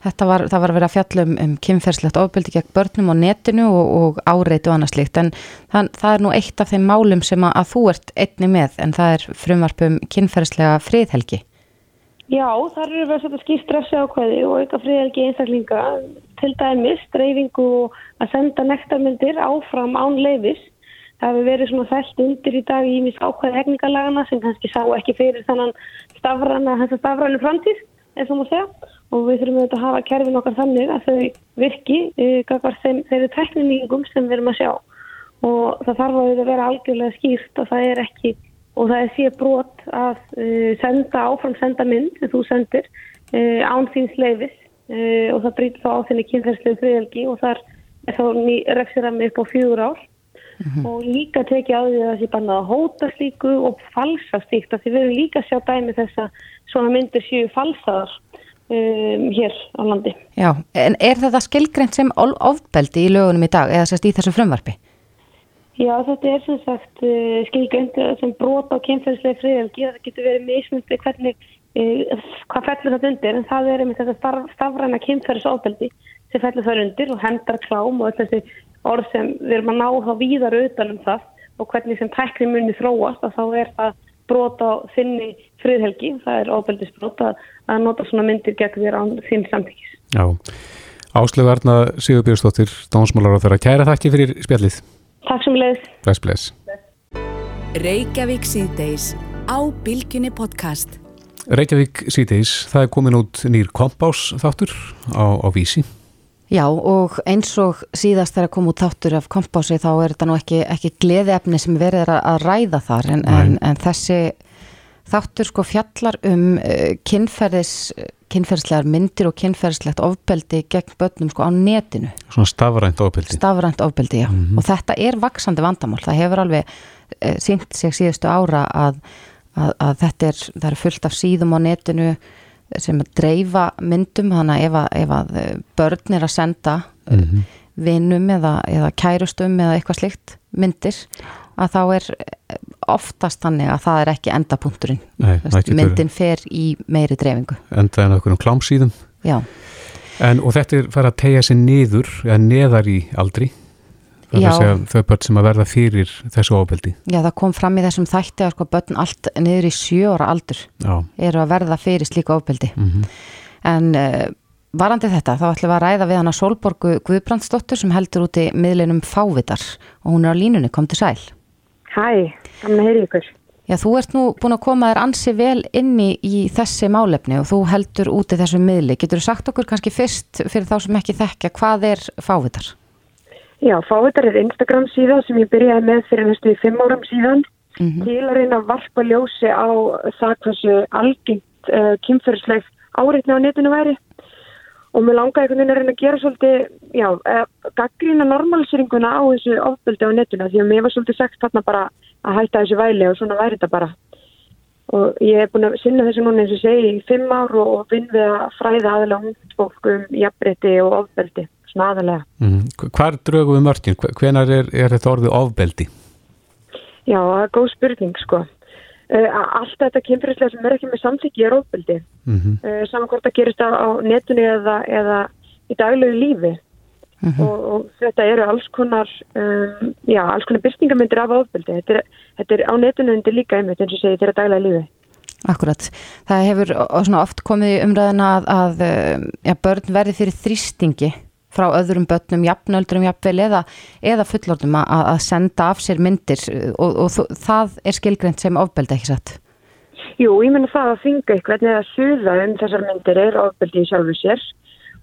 Þetta var, það var að vera að fjallum um kynferðslegt ofbeldi gegn börnum á netinu og, og áreitu og annað slikt en það, það er nú eitt af þeim málum sem að, að þú ert einni með en það er frumvarpum kynferðslega friðhelgi. Já, þar eru við að setja skýrt stressi ákveði og auka friðhelgi einstaklinga til dæmis, dreifingu og að senda nektarmyndir áfram án leifis. Það hefur verið svona þellt undir í dag í mjög ákveði hegningalagana sem kannski sá ekki fyrir þannan stafrana, þessa stafranu framtíð, eins og múið segja og við þurfum að hafa kerfin okkar þannig að þau virki uh, þeim, þeirri teknilíngum sem við erum að sjá. Og það þarf að vera algjörlega skýrt og það er ekki og það er sé brot að uh, senda áfram senda mynd sem þú sendir uh, án þíns leifis og það brýtir þá á þenni kynferðslegu friðelgi og þar er þá reksir að mig upp á fjögur ár. Mm -hmm. og líka tekið á því að það sé bara að hóta slíku og falsa slíkt að því við erum líka að sjá dæmi þess að svona myndir séu falsaðar um, hér á landi. Já, en er þetta skilgreynd sem ofbeldi í lögunum í dag eða sérst í þessu frumvarfi? Já, þetta er sem sagt uh, skilgreynd sem brot á kynferðslega friðelgi það getur verið mismundi hvernig uh, hvað fellur þetta undir en það er einmitt þetta stafræna kynferðsofbeldi sem fellur það undir og hendar klám og þessi orð sem við erum að ná þá víðar auðan um það og hvernig sem tækni muni þróast og þá er það brot á þinni friðhelgi, það er ofbeldisbrot að, að nota svona myndir gegn þér á þinn samtíkis. Já, Áslegu Arna Sigurbjörnsdóttir, dónsmálar á þeirra kæra þakki fyrir spjallið. Takk sem leiðis. Bless, bless. Reykjavík síðdeis á Bilginni podcast. Reykjavík síðdeis, það er komin út nýr kompás þáttur á, á vísi. Já og eins og síðast þegar kom út þáttur af kompási þá er þetta nú ekki, ekki gleðiefni sem verður að ræða þar en, en, en þessi þáttur sko fjallar um uh, kynferðis, kynferðslegar myndir og kynferðslegt ofbeldi gegn börnum sko á netinu. Svona stafrænt ofbeldi. Stafrænt ofbeldi, já. Mm -hmm. Og þetta er vaksandi vandamál. Það hefur alveg uh, sínt sig síðustu ára að, að, að þetta er, er fullt af síðum á netinu sem að dreifa myndum þannig að ef að, ef að eh, börn er að senda mm -hmm. vinum eða, eða kærustum eða eitthvað slikt myndir að þá er eh, oftast þannig að það er ekki endapunkturinn. Nei, myndin fer í meiri dreifingu. Enda en okkur um klámsýðum Já. En, Og þetta er farið að tegja sér niður eða neðar í aldri það er að segja þau börn sem að verða fyrir þessu ofbeldi. Já, það kom fram í þessum þætti að sko börn allt niður í sjóra aldur Já. eru að verða fyrir slíka ofbeldi. Mm -hmm. En uh, varandi þetta, þá ætlum við að ræða við hana Solborgu Guðbrandsdóttur sem heldur út í miðlinum Fávitar og hún er á línunni, kom til sæl. Hæ, gaman að heyri ykkur. Já, þú ert nú búin að koma þér ansi vel inni í þessi málefni og þú heldur út í þessu miðli. Getur þú sagt okkur kannski fyrst fyrir þá sem ekki þekkja, hvað er Fávitar? Já, Fávitar er Instagram síðan sem ég byrjaði með fyrir næstu í fimm árum síðan. Mm -hmm. til að reyna að varpa ljósi á það hversu algengt uh, kynferðsleif áreitna á netinu væri. Og mér langaði einhvern veginn að reyna að gera svolítið, já, uh, gaggrína normaliseringuna á þessu ofbeldi á netinu því að mér var svolítið sagt þarna bara að hætta þessu væli og svona væri þetta bara. Og ég hef búin að sinna þessu núna eins og segi í fimm ár og vinn við að fræða aðalega um fólk um jafnbreytti og ofbeldi svona aðalega. Mm. Hvar drögum við mörgin? Hvenar er, er þetta orðið ofbeldi? Já, það er góð spurning sko. Uh, allt þetta kynfyrirslega sem er ekki með samþyggi er ofbeldi. Mm -hmm. uh, saman hvort það gerist á, á netunni eða, eða í daglegu lífi. Mm -hmm. og, og þetta eru alls konar um, já, alls konar byrtingamöndir af ofbeldi. Þetta er, þetta er á netunni undir líka einmitt eins og segi þetta er daglega lífi. Akkurat. Það hefur oft komið umræðina að, að ja, börn verði fyrir þrýstingi frá öðrum börnum, jafnöldurum, jafnvel eða, eða fullordum að, að senda af sér myndir og, og það er skilgreynd sem ofbeldi ekki satt? Jú, ég menna það að þynga eitthvað eða suða um þessar myndir er ofbeldi í sjálfu sér.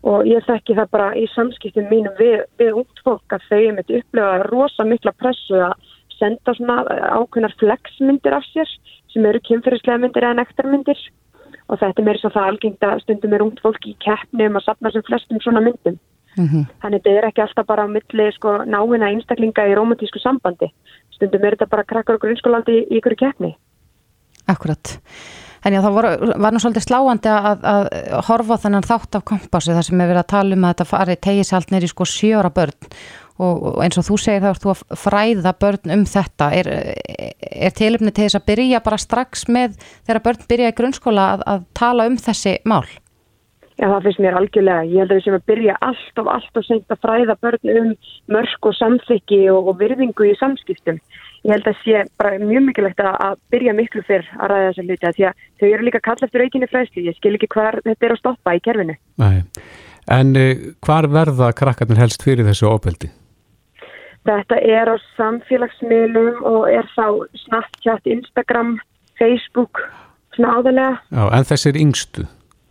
Og ég þekki það bara í samskiptum mínum við, við út fólk að þau með upplega rosa mikla pressu að senda svona ákveðnar flexmyndir af sér sem eru kynferðislega myndir eða nektarmyndir. Og þetta er mér svo það algengt að stundum er út fólk í keppnum að sapna sem flestum svona myndum Mm -hmm. Þannig þetta er ekki alltaf bara á milli sko, náina einstaklinga í romantísku sambandi. Stundum er þetta bara krakkar og grunnskólandi í, í ykkur keppni. Akkurat. En já, það var, var nú svolítið sláandi að, að horfa þennan þátt af kompási þar sem er verið að tala um að þetta fari tegisalt neyri sko sjóra börn og eins og þú segir þá ert þú að fræða börn um þetta er, er tilumni til þess að byrja bara strax með þegar börn byrja í grunnskóla að, að tala um þessi mál? Já það finnst mér algjörlega, ég held að við sem að byrja allt og allt og seint að fræða börn um mörg og samþykki og, og virðingu í samskiptum. Ég held að sé bara mjög mikilvægt að byrja miklu fyrr að ræða þessa hluti að því að þau eru líka kall eftir aukinni fræðsli, ég skil ekki hvað þetta er að stoppa í kerfinu. Nei. En eh, hvar verða krakkarnir helst fyrir þessu óbeldi? Þetta er á samfélagsmiðlum og er þá Snapchat, Instagram, Facebook, svona áðurlega. Já, en þessir yngstu,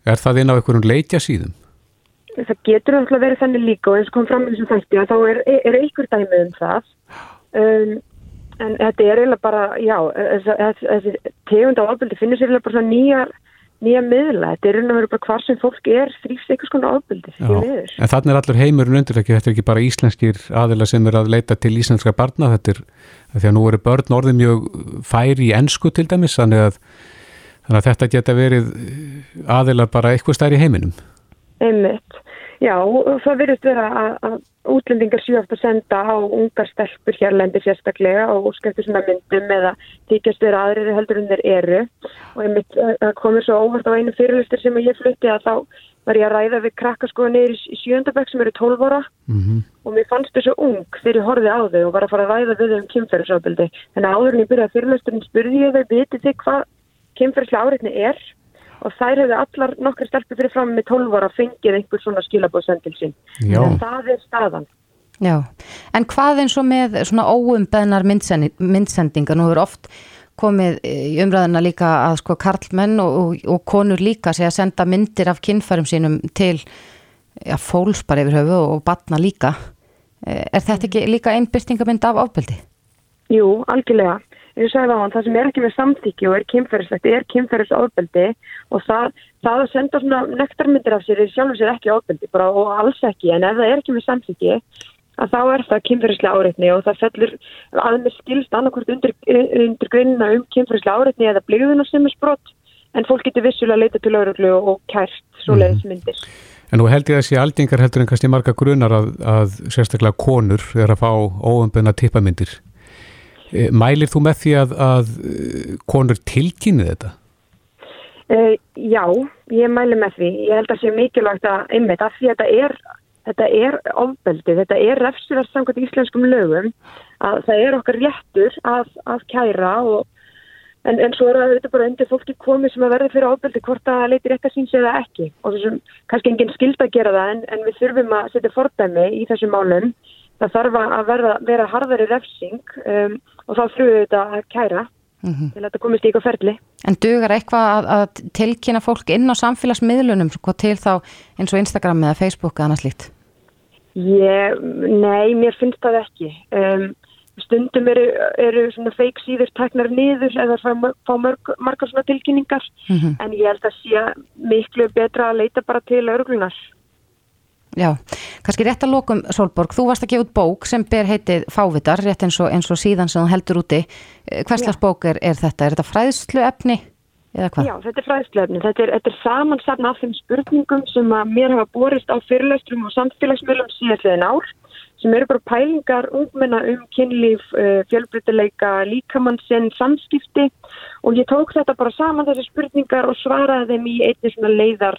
er það inn á einhverjum leitja síðum? Það getur alltaf verið þannig líka og eins og kom fram í þessum þætti að þá er, er einhver dæmið um það. Um, en þetta er eiginlega bara, já, þessi tegund á ábyrdi finnir sér eiginlega bara svona nýjar nýja miðla, þetta er veru bara hvar sem fólk er þrýfst eitthvað svona ábyldi en þannig er allur heimurinn undir ekki þetta er ekki bara íslenskir aðila sem er að leita til íslenska barna þetta er því að nú eru börn orðið mjög færi í ennsku til dæmis þannig að, þannig að þetta geta verið aðila bara eitthvað stær í heiminum? Einmitt. Já, það verður vera að, að útlendingar aftur að senda á ungar stelpur hérlendi sérstaklega og skemmtur svona myndum eða tíkjast vera aðrir heldur en þeir eru. Og einmitt það komur svo óvart á einu fyrirlustur sem ég flutti að þá var ég að ræða við krakkaskoða neyri í sjöndabökk sem eru 12 ára. Mm -hmm. og mér fannst þessu ung þegar ég horfið á þau og var að fara að ræða við þau um kynferðisofbildi en áður en ég byrjaði fyrirlusturinn spurði ég þau vitið þig hvað kynferðislega áreitni er og þær hefðu allar nokkri stelpur fyrir fram með 12 ára fengið einhver svona skilabóðsendil sín. En það er staðan. Já, en hvað eins og með svona óumbeðnar myndsendingar, nú er oft komið í umræðina líka að sko karlmenn og, og, og konur líka sé að senda myndir af kinnfærum sínum til ja, fólks bara yfir höfu og batna líka. Er þetta ekki líka einn byrtingamind af ábyldi? Jú, algjörlega ég sagði á hann, það sem er ekki með samþykju og er kynferðislegt, er kynferðisofbeldi og það, það að senda svona nektarmyndir af sér er sjálfur sér ekki ofbeldi bara og alls ekki, en ef það er ekki með samþykju að þá er það kynferðislega áreitni og það fellur að með skilst annarkvært undir, undir greinina um kynferðislega áreitni eða blíðuna sem er sprott en fólk getur vissulega að leita til lauruglu og kært svo leiðismyndir. Mm. En nú held ég að þessi aldingar heldur en kannski marga grunar að, að sérstaklega konur er að fá óömbuna tippamyndir mælir þú með því að, að eh, konur tilkynni þetta? Uh, já, ég mæli með því. Ég held að það sé mikilvægt að einmitt af því að þetta er, þetta er ofbeldi, þetta er refsverðs samkvæmt íslenskum lögum að það er okkar réttur að, að kæra og, en, en svo er þetta bara undir fólki komið sem að verða fyrir ofbeldi hvort að leiti rétt að síns eða ekki og þessum kannski enginn skild að gera það en, en við þurfum að setja fordæmi í þessum málum það þarf að vera, vera harðari refsing um, og þá þrjuðu þetta að kæra mm -hmm. til að þetta komist í eitthvað ferli. En dugar eitthvað að, að tilkynna fólk inn á samfélagsmiðlunum til þá eins og Instagram eða Facebook eða annað slíkt? Ég, nei, mér finnst það ekki. Um, stundum eru, eru svona fake síður teknar niður eða fá, fá mörg, margar svona tilkynningar mm -hmm. en ég held að sé miklu betra að leita bara til örglunar. Já, kannski rétt að lókum Solborg, þú varst að gefa út bók sem ber heitið Fávitar, rétt eins og, eins og síðan sem þú heldur úti. Eh, Hverslas bók er, er þetta? Er þetta fræðslu efni eða hvað? Já, þetta er fræðslu efni. Þetta er, er samansafn af þeim spurningum sem að mér hafa borist á fyrirlestrum og samfélagsmiðlum síðan ár sem eru bara pælingar ungmenna um kynlíf, uh, fjölbrytileika, líkamannsinn, samskipti og ég tók þetta bara saman þessi spurningar og svaraði þeim í einni svona leiðar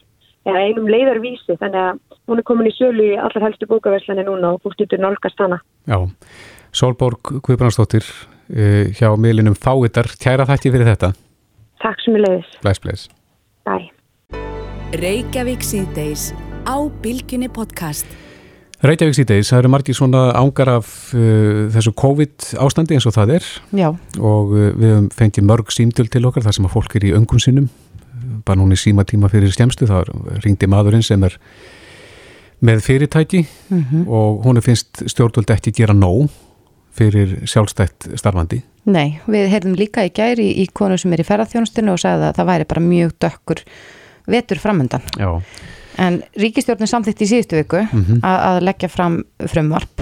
eða einum leiðarvísi þannig að hún er komin í sölu í allar helstu bókaverslani núna og fólk getur nálgast hana. Já, Solborg Guðbrandsdóttir uh, hjá miðlinum Fáitar, kæra þætti fyrir þetta. Takk sem er leiðis. Bless, bless. Bye. Reykjavík síðdeis á Bilginni podcast. Reykjavík síðdeis, það eru margir svona ángar af uh, þessu COVID ástandi eins og það er. Já. Og uh, við hefum fengið mörg símdöld til okkar þar sem að fólk er í öngum sinum bara núni síma tíma fyrir skemstu þá ringdi maðurinn sem er með fyrirtæki mm -hmm. og hún er finnst stjórnvöld ekki gera nóg fyrir sjálfstætt starfandi. Nei, við heyrðum líka í gæri í, í konu sem er í ferðarþjónustinu og sagði að það væri bara mjög dökkur vetur framöndan. Já. En ríkistjórnin samþýtt í síðustu viku mm -hmm. að, að leggja fram frumvarp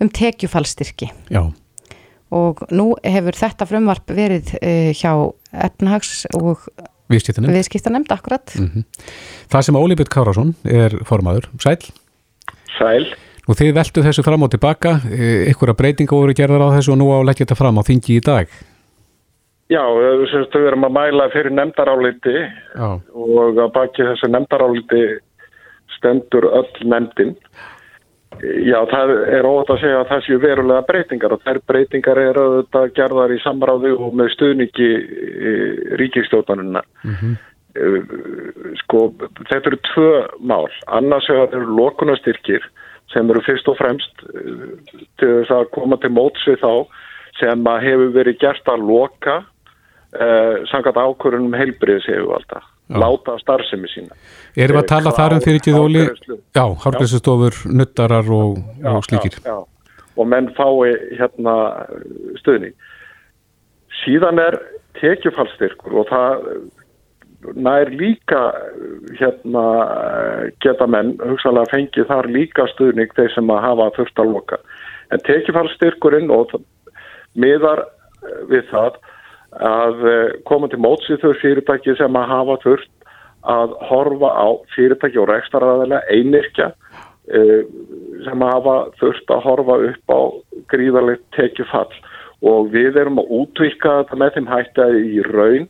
um tekjufallstyrki. Já. Og nú hefur þetta frumvarp verið uh, hjá efnahags og viðskiptanemnd. Viðskiptanemnd, akkurat. Mm -hmm. Það sem Óli Björn Kárásson er formaður, sæl. Sæl. Og þið veldu þessu fram og tilbaka, ykkur að breytinga voru gerðar á þessu og nú á að leggja þetta fram á þingi í dag. Já, við erum að mæla fyrir nefndaráliti Já. og að baki þessu nefndaráliti stendur öll nefndin. Já, það er ótt að segja að það séu verulega breytingar og þær breytingar eru auðvitað gerðar í samráðu og með stuðningi ríkistjóðanuna. Mm -hmm. Sko, þetta eru tvö mál. Annars eru lokunastyrkir sem eru fyrst og fremst til þess að koma til móts við þá sem að hefur verið gert að loka uh, sangat ákvörunum heilbriðis hefur alltaf láta starfsemi sína. Erum við að tala þar um fyrir ekki þóli Já, hálfgræsustofur, nuttarar og, já, og slíkir. já, já. og menn fái hérna stuðning. Síðan er tekjufallstyrkur og það nær líka hérna geta menn hugsalega fengið þar líka stuðning þeir sem að hafa þurft að loka. En tekjufallstyrkurinn og miðar við það að eh, koma til mótsið þau fyrirtæki sem að hafa þurft að horfa á fyrirtæki og rekstaraðilega einirkja eh, sem að hafa þurft að horfa upp á gríðarlegt tekjufall. Og við erum að útvika þetta með þeim hætti að í raun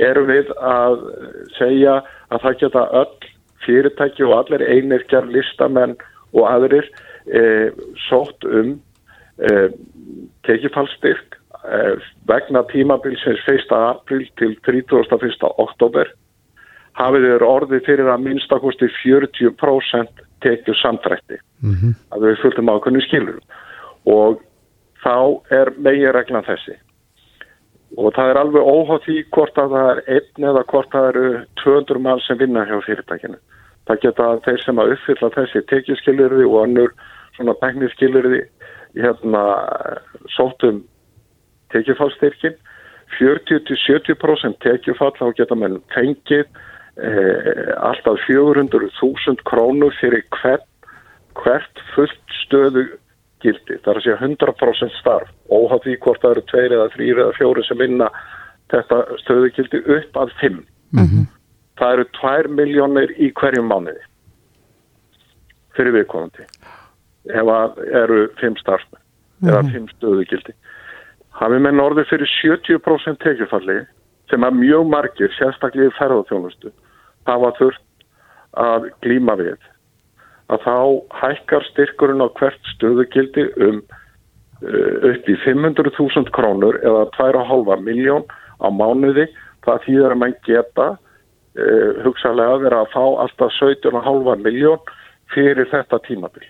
erum við að segja að það geta öll fyrirtæki og allir einirkjar, listamenn og aðrir eh, sótt um tekjufallstyrk Eh, vegna tímabilsins 1. april til 31. oktober hafið þeir orði fyrir að minnstakosti 40% tekju samtrætti mm -hmm. að við fylgum ákveðinu skilur og þá er megin reglan þessi og það er alveg óhátt í hvort að það er einn eða hvort það eru 200 mann sem vinna hjá fyrirtækinu það geta þeir sem að uppfylla þessi tekju skilurði og annur svona tekniskilurði hérna sótum tekjufallstyrkin 40-70% tekjufall þá geta mann fengið eh, alltaf 400.000 krónu fyrir hvert, hvert fullt stöðu gildi. Það er að segja 100% starf óhátt því hvort það eru 2 eða 3 eða 4 sem vinna þetta stöðu gildi upp að 5. Mm -hmm. Það eru 2 miljónir í hverjum mánuði fyrir viðkomandi ef það eru 5 starfmenn mm -hmm. eða 5 stöðu gildi hafi menn orðið fyrir 70% tekjufalli sem að mjög margir, sérstaklega í ferðarþjónustu, hafa þurft að glíma við að þá hækkar styrkurinn á hvert stöðugildi um uh, upp í 500.000 krónur eða 2,5 miljón á mánuði það þýðar að mann geta uh, hugsalega að vera að fá alltaf 17,5 miljón fyrir þetta tímabil.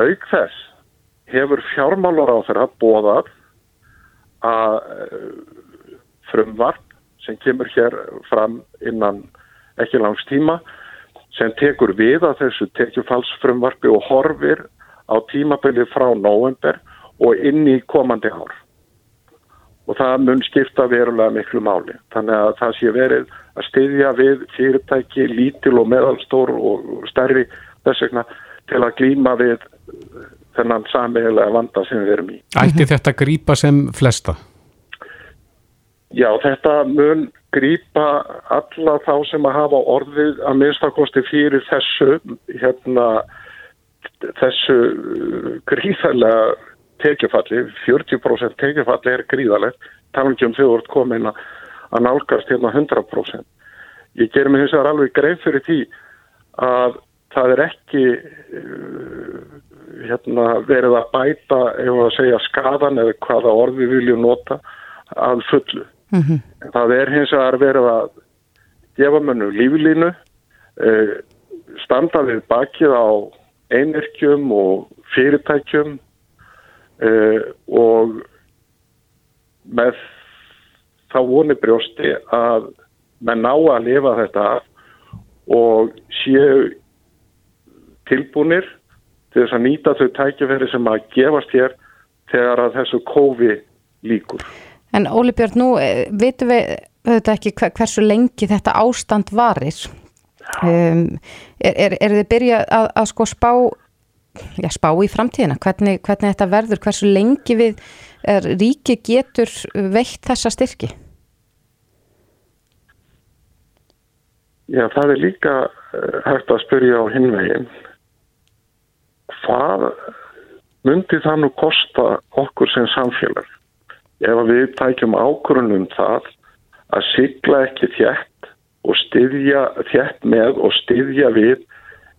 Auk þess hefur fjármálar á þeirra bóðað að eh, frumvarp sem kemur hér fram innan ekki langs tíma sem tekur við að þessu tekjufallsfrumvarpi og horfir á tímabili frá november og inn í komandi ár. Og það mun skipta verulega miklu máli. Þannig að það sé verið að styðja við fyrirtæki, lítil og meðalstór og stærri þess vegna til að glýma við þennan samiðilega vanda sem við erum í. Ætti þetta grípa sem flesta? Já, þetta mun grípa alla þá sem að hafa orðið að minnstakosti fyrir þessu hérna, þessu gríðarlega tekjufalli, 40% tekjufalli er gríðarlegt, talangjum þau voruð komin að nálgast hérna 100%. Ég ger mig hins vegar alveg greið fyrir því að það er ekki hérna, verið að bæta ef að segja skadan eða hvaða orð við viljum nota að fullu. Mm -hmm. Það er hins vegar verið að gefa mönnu líflínu, eh, standa við bakið á einirkjum og fyrirtækjum eh, og með þá voni brjósti að menn ná að lifa þetta og séu tilbúinir til þess að nýta þau tækifæri sem að gefast hér þegar að þessu kófi líkur. En Óli Björn, nú eh, vitum við þetta ekki hversu lengi þetta ástand varir. Um, er, er, er þið byrja að, að sko spá já, spá í framtíðina? Hvernig, hvernig þetta verður, hversu lengi við er, ríki getur veitt þessa styrki? Já, það er líka eh, hægt að spyrja á hinvegin hvað myndi það nú kosta okkur sem samfélag ef við tækjum ákvörunum það að sigla ekki þjætt og styðja þjætt með og styðja við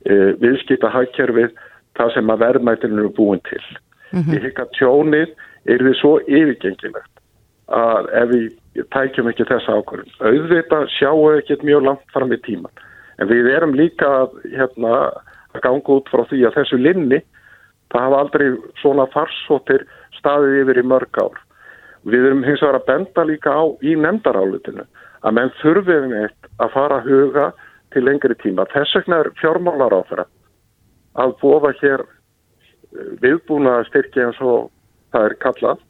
e, viðskipta hagkerfið það sem að verðmættinu eru búin til. Mm -hmm. Ég hef ekki að tjónið er því svo yfirgengilegt að ef við tækjum ekki þessa ákvörðun. Auðvitað sjáum við ekkert mjög langt fram í tíman. En við erum líka að, hérna, að ganga út frá því að þessu linni það hafa aldrei svona farsóttir staðið yfir í mörg ár. Við erum hins vegar að benda líka á í nefndarálutinu að menn þurfum eitt að fara að huga til lengri tíma. Þess vegna er fjármálar á þeirra að bóða hér eh, viðbúna styrki eins og það er kallað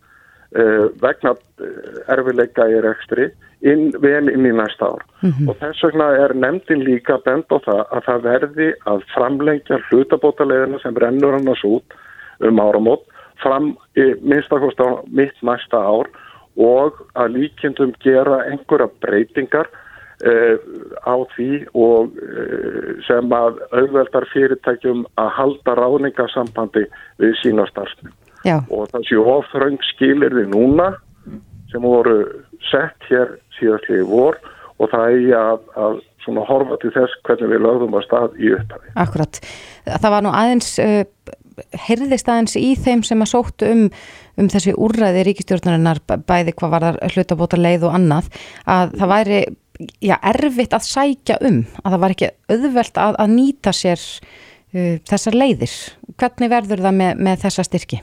vegna eh, erfileika í rekstri inn, vel inn í næsta ár. Mm -hmm. Og þess vegna er nefndin líka bend á það að það verði að framlengja hlutabótaleðina sem rennur annars út um áramót fram í minnstakost á mitt næsta ár og að líkjendum gera einhverja breytingar uh, á því og uh, sem að auðveldar fyrirtækjum að halda ráningasambandi við sína starfsnum. Og það séu ofþröng skilir við núna sem voru sett hér síðastlega í vor og það er að, að svona horfa til þess hvernig við lögðum að stað í upphafi. Akkurat. Það var nú aðeins uh, heyrðist aðeins í þeim sem að sóttu um, um þessi úrræði ríkistjórnarinnar bæði hvað var það hlutabóta leið og annað að það væri já, erfitt að sækja um að það var ekki auðvelt að, að nýta sér uh, þessar leiðir hvernig verður það með, með þessa styrki?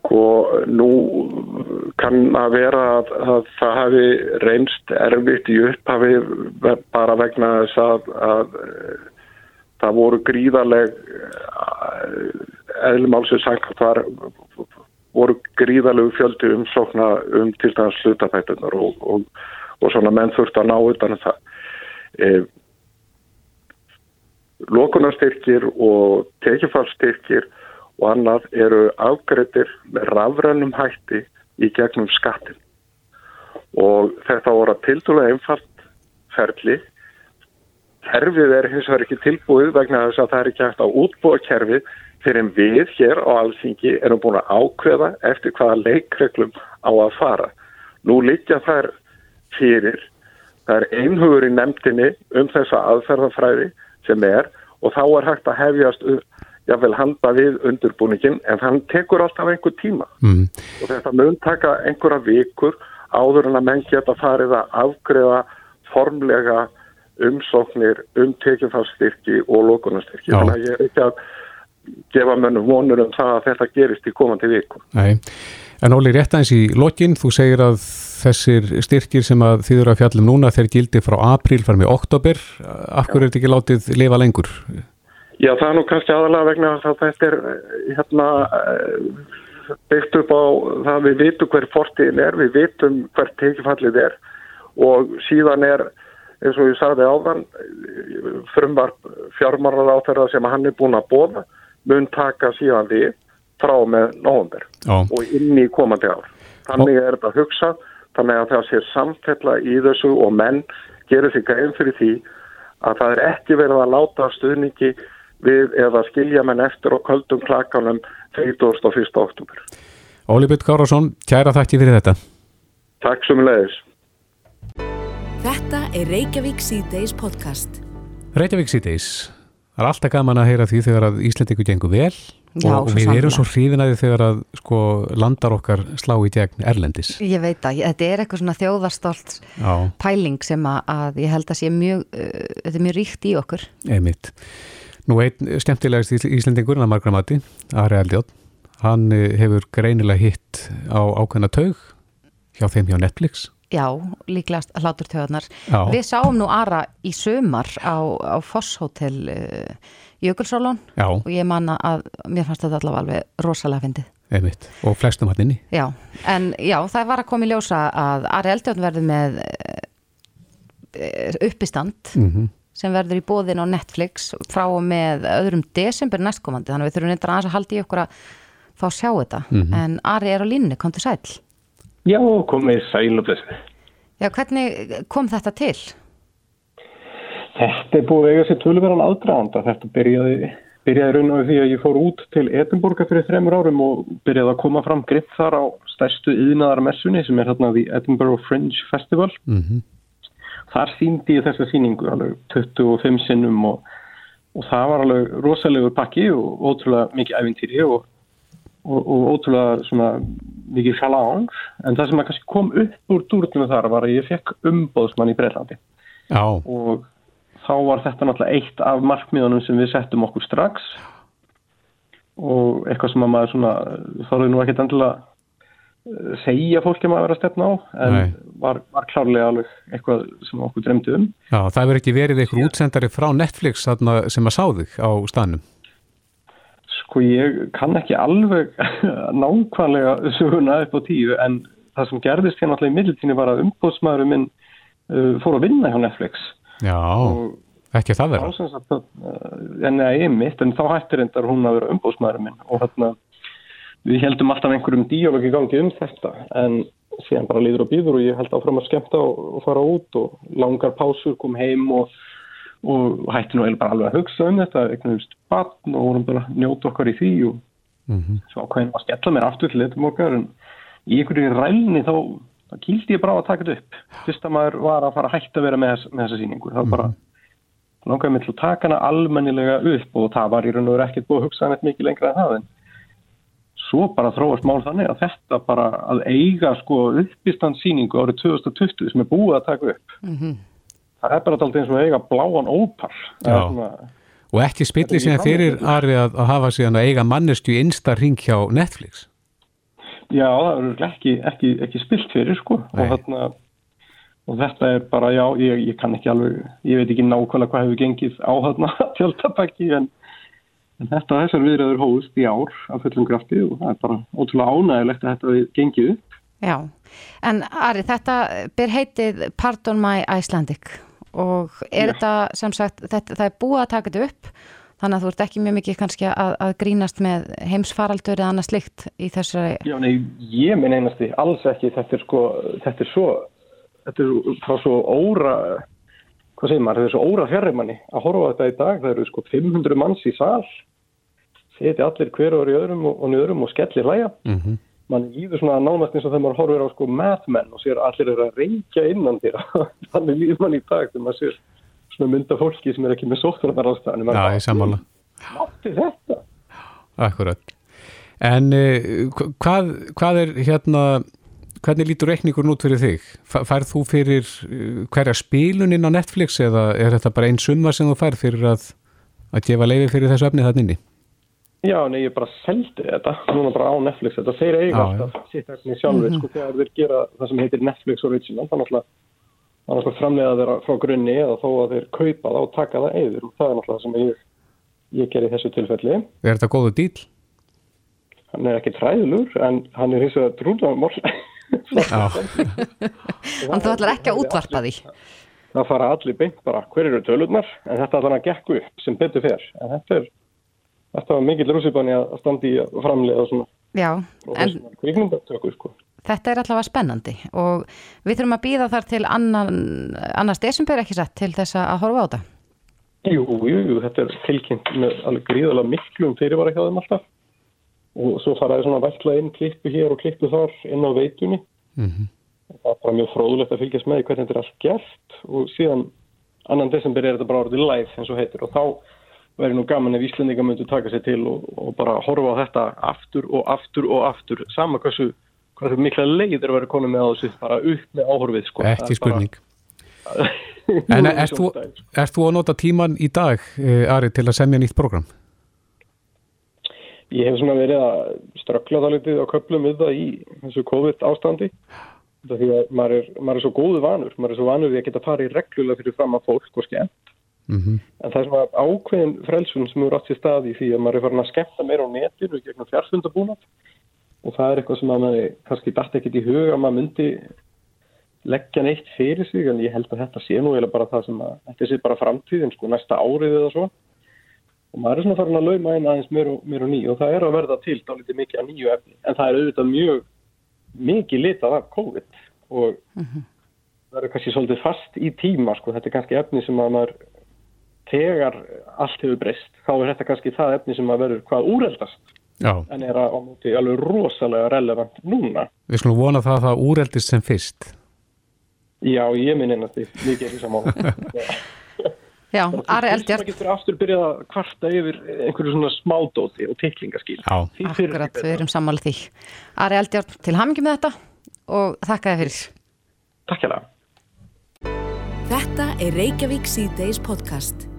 Sko nú kann að vera að, að það hafi reynst erfitt í upphafi bara vegna þess að, að það voru gríðarleg eh, eðlumálsins sannkvæmt var voru gríðarlegu fjöldi umsókna um til dæmis slutafætunar og, og, og svona menn þurft að ná utan um það. E, Lókunarstyrkir og tekifallstyrkir og annað eru afgreitir með rafrannum hætti í gegnum skattin og þetta voru að tildulega einfalt ferli. Kerfið er hins vegar ekki tilbúið vegna þess að það er ekki hægt að útbúa kerfið fyrir en við hér á alþingi erum búin að ákveða eftir hvaða leikreglum á að fara. Nú líkja þær fyrir, það er einhugur í nefndinni um þessa aðferðafræði sem er og þá er hægt að hefjast jáfnvel handa við undurbúningin en þann tekur alltaf einhver tíma mm. og þetta mun taka einhverja vikur áður en að menn geta farið að afgreða formlega umsóknir um tekjumfallstyrki og lókunastyrki. Þannig að ég er ekki að gefa mönnum vonur um það að þetta gerist í komandi viku. Nei, en Óli, rétt aðeins í lokin, þú segir að þessir styrkir sem að þið eru að fjallum núna þeir gildi frá april fram í oktober. Akkur er þetta ekki látið lifa lengur? Já, það er nú kannski aðalega vegna að þetta er hérna byggt upp á það við vitum hver fortiðin er, við vitum hver tekjufallið er og síðan er eins og ég sagði áðan frumvar fjármarðar á þeirra sem hann er búin að bóða mun taka síðan við frá með nógumber og inn í komandi ár. Þannig er þetta að hugsa, þannig að það sé samfella í þessu og menn gerir sig grein fyrir því að það er ekki verið að láta stuðningi við eða skilja menn eftir og köldum klakanum 31. oktober. Bytt Kárásson, kæra þakki fyrir þetta. Takk sem leiðis. Þetta er Reykjavík C-Days podcast. Reykjavík C-Days. Það er alltaf gaman að heyra því þegar að Íslandingu gengur vel Já, og við erum svo hrífinaði þegar að sko, landar okkar slá í gegn Erlendis. Ég veit að þetta er eitthvað svona þjóðarstolt Já. pæling sem að ég held að sé mjög, uh, þetta er mjög ríkt í okkur. Einmitt. Nú einn skemmtilegast Íslandingur en að margra mati, Ari Aldjótt, hann uh, hefur greinilega hitt á ákveðna taug hjá þeim hjá Netflix Já, líklegast hlátur töðunar. Við sáum nú Ara í sömar á, á Fosshótel uh, Jökulsálón og ég manna að mér fannst þetta allavega alveg rosalega fyndið. Einmitt. Og flestum hann inni. Já, en já, það var að koma í ljósa að Ari Eldjón verði með uh, eh, uppistand mm -hmm. Sem verður í bóðin á Netflix frá og með öðrum desember næstkomandi þannig að við þurfum aðeins að halda í okkur að fá að sjá þetta mm -hmm. en Ari er á línni, kom til sæl Já, komið sæl og blessi Já, hvernig kom þetta til? Þetta er búið eiga sér tölverðan aðdraðanda þetta byrjaði byrjaði raun og því að ég fór út til Edinburgha fyrir þremur árum og byrjaði að koma fram gripp þar á stærstu yðnaðarmessunni sem er hérna því Edinburgh Fringe Festival. Mm -hmm. Þar síndi ég þessa síningu alveg 25 sinnum og, og það var alveg rosalegur pakki og ótrúlega mikið æfintýri og, og, og ótrúlega svona mikið sjalang en það sem að kannski kom upp úr dúrtunum þar var að ég fekk umbóðsmann í Breitlandi Já. og þá var þetta náttúrulega eitt af markmiðunum sem við settum okkur strax. Og eitthvað sem að maður svona þóruði nú ekkert endilega segja fólki að maður vera að stefna á en var, var klárlega alveg eitthvað sem okkur dremdi um. Já, það verður ekki verið eitthvað útsendari frá Netflix sem að sá þig á stanum Sko ég kann ekki alveg (laughs) nákvæmlega söguna upp á tíu en það sem gerðist hérna alltaf í middeltíni var að umbóðsmaðurinn minn uh, fór að vinna hjá Netflix. Já, og ekki það. Eh, en það er mitt, en þá hættir endar hún að vera umbóðsmaðurinn minn og þarna við heldum alltaf einhverjum díalógi gangi um þetta en síðan bara líður og býður og ég held áfram að skemta og, og fara út og langar pásur, kom heim og, og hætti nú bara alveg að hugsa um þetta, eitthvað umst barn og vorum bara njóta okkar í því og mm -hmm. svo ákveðin að skella mér aftur til þetta mokkar en í einhverju rælni þá þá kýldi ég bara að taka þetta upp. Fyrst að maður var að fara að hætta að vera með, með þessa síningu þá bara langaði mig til að taka hana almennilega upp og það var í raun og verið ekkert búið að hugsa hann mikið lengra en það en svo bara þróast mál þannig að þetta bara að eiga sko uppistandsíningu árið 2020 sem er búið að taka upp mm -hmm. það er bara alltaf eins og eiga bláan ópar. Svona, og ekki spillir síðan fyrir Ari að, að hafa síðan að eiga mannestu í einsta ring hjá Netflix. Já, það er ekki, ekki, ekki spilt fyrir sko. Og, þarna, og þetta er bara, já, ég, ég kann ekki alveg, ég veit ekki nákvæmlega hvað hefur gengið á þarna (laughs) tjáltabæki en, en þetta þessar viðræður hóðust í ár af fullum krafti og það er bara ótrúlega ánægilegt að þetta við gengið upp. Já, en Ari, þetta ber heitið Pardon My Icelandic og er já. þetta sem sagt, þetta, það er búið að taka þetta upp Þannig að þú ert ekki mjög mikið kannski að, að grínast með heimsfaraldur eða annað slikt í þessari... Já, nei, ég minn einasti, alls ekki. Þetta er sko, þetta er svo, þetta er frá svo óra, hvað segir maður, þetta er svo óra fjárreimanni að horfa þetta í dag. Það eru sko 500 manns í sál, seti allir hverjur í öðrum og, og njöðrum og skellir hlæja. Mm -hmm. Man líður svona nánast eins og þegar maður horfur á sko mathmenn og sér allir er að reykja innan þér. (laughs) Þannig líður man í dag þegar maður sér svona mynda fólki sem er ekki með sóttvarnar ástæðan Já, ég sammála Mátti þetta Akkurat En uh, hvað, hvað er hérna hvernig lítur reikningur nút fyrir þig? Færð þú fyrir uh, hverja spílunin á Netflix eða er þetta bara einn summa sem þú færð fyrir að, að gefa leiði fyrir þessu efni þannig? Já, nei, ég bara seldi þetta núna bara á Netflix, þetta þeir eiga alltaf sitt efni sjálfur, mm -hmm. sko, þegar þeir gera það sem heitir Netflix Original, þannig að annars framlega þeirra frá grunni eða þó að þeir kaupa það og taka það eður og það er náttúrulega það sem ég, ég ger í þessu tilfelli. Er þetta góðu dýl? Hann er ekki træðlur en hann er hins vegar trúðamál. (laughs) Þannig þú ætlar ekki að útvarpa því? Það fara allir beint bara hver eru tölurnar en þetta ætlar að gekku upp sem betur fer en þetta er þetta var mikill rússipanni að standi í framlega og svona Já, en sko Þetta er allavega spennandi og við þurfum að býða þar til annan, annars desember ekki sett til þess að horfa á þetta. Jú, jú, þetta er tilkynnt með alveg gríðalega miklum fyrirvara hjá þeim alltaf og svo faraði svona vætla inn klippu hér og klippu þar inn á veitunni. Mm -hmm. Það bara mjög fróðulegt að fylgjast með hvernig þetta er allt gert og síðan annan desember er þetta bara orðið live eins og heitir og þá verður nú gaman ef Íslandinga myndu taka sér til og, og bara horfa á þetta aftur og aftur og aftur. Sama hversu er mikla leiðir að vera konum með á þessu bara upp með áhorfið sko. Ekki spurning bara... (laughs) En er þú, er þú að nota tíman í dag, eh, Ari, til að semja nýtt program? Ég hef svona verið að ströggla það litið á köplum við það í þessu COVID ástandi því að maður er, maður er svo góðu vanur. Maður er svo vanur því að geta farið reglulega fyrir fram að fólk og skemmt mm -hmm. en það er svona ákveðin frelsun sem eru átt í staði því að maður er farin að skemmta meira á netir og gegnum fjárfundabúnat og það er eitthvað sem að maður kannski dætt ekkit í huga að maður myndi leggja neitt fyrir sig en ég held að þetta sé nú eða bara það sem að þetta sé bara framtíðin sko næsta árið eða svo. Og maður er svona farin að lauma einn aðeins mér og, og ný og það er að verða til þá litið mikið að nýju efni. En það er auðvitað mjög mikið litað af COVID og það er kannski svolítið fast í tíma sko. Þetta er kannski efni sem að maður þegar allt hefur breyst þá er þetta kannski það efni sem að verður hvað úreldast. Já. en er að á móti alveg rosalega relevant núna. Við skulum vona það að það úreldist sem fyrst. Já, ég minn einnig að því. Mikið er því saman (laughs) Já, Ari Eldjárn. Það getur aftur byrjað að kvarta yfir einhverju svona smádóti og tiklingaskýl Já, Akkurat, við erum sammálið því. Ari Eldjárn, til hamingi með þetta og þakka þið fyrir. Takk hjá það Þetta er Reykjavík C-Days podcast.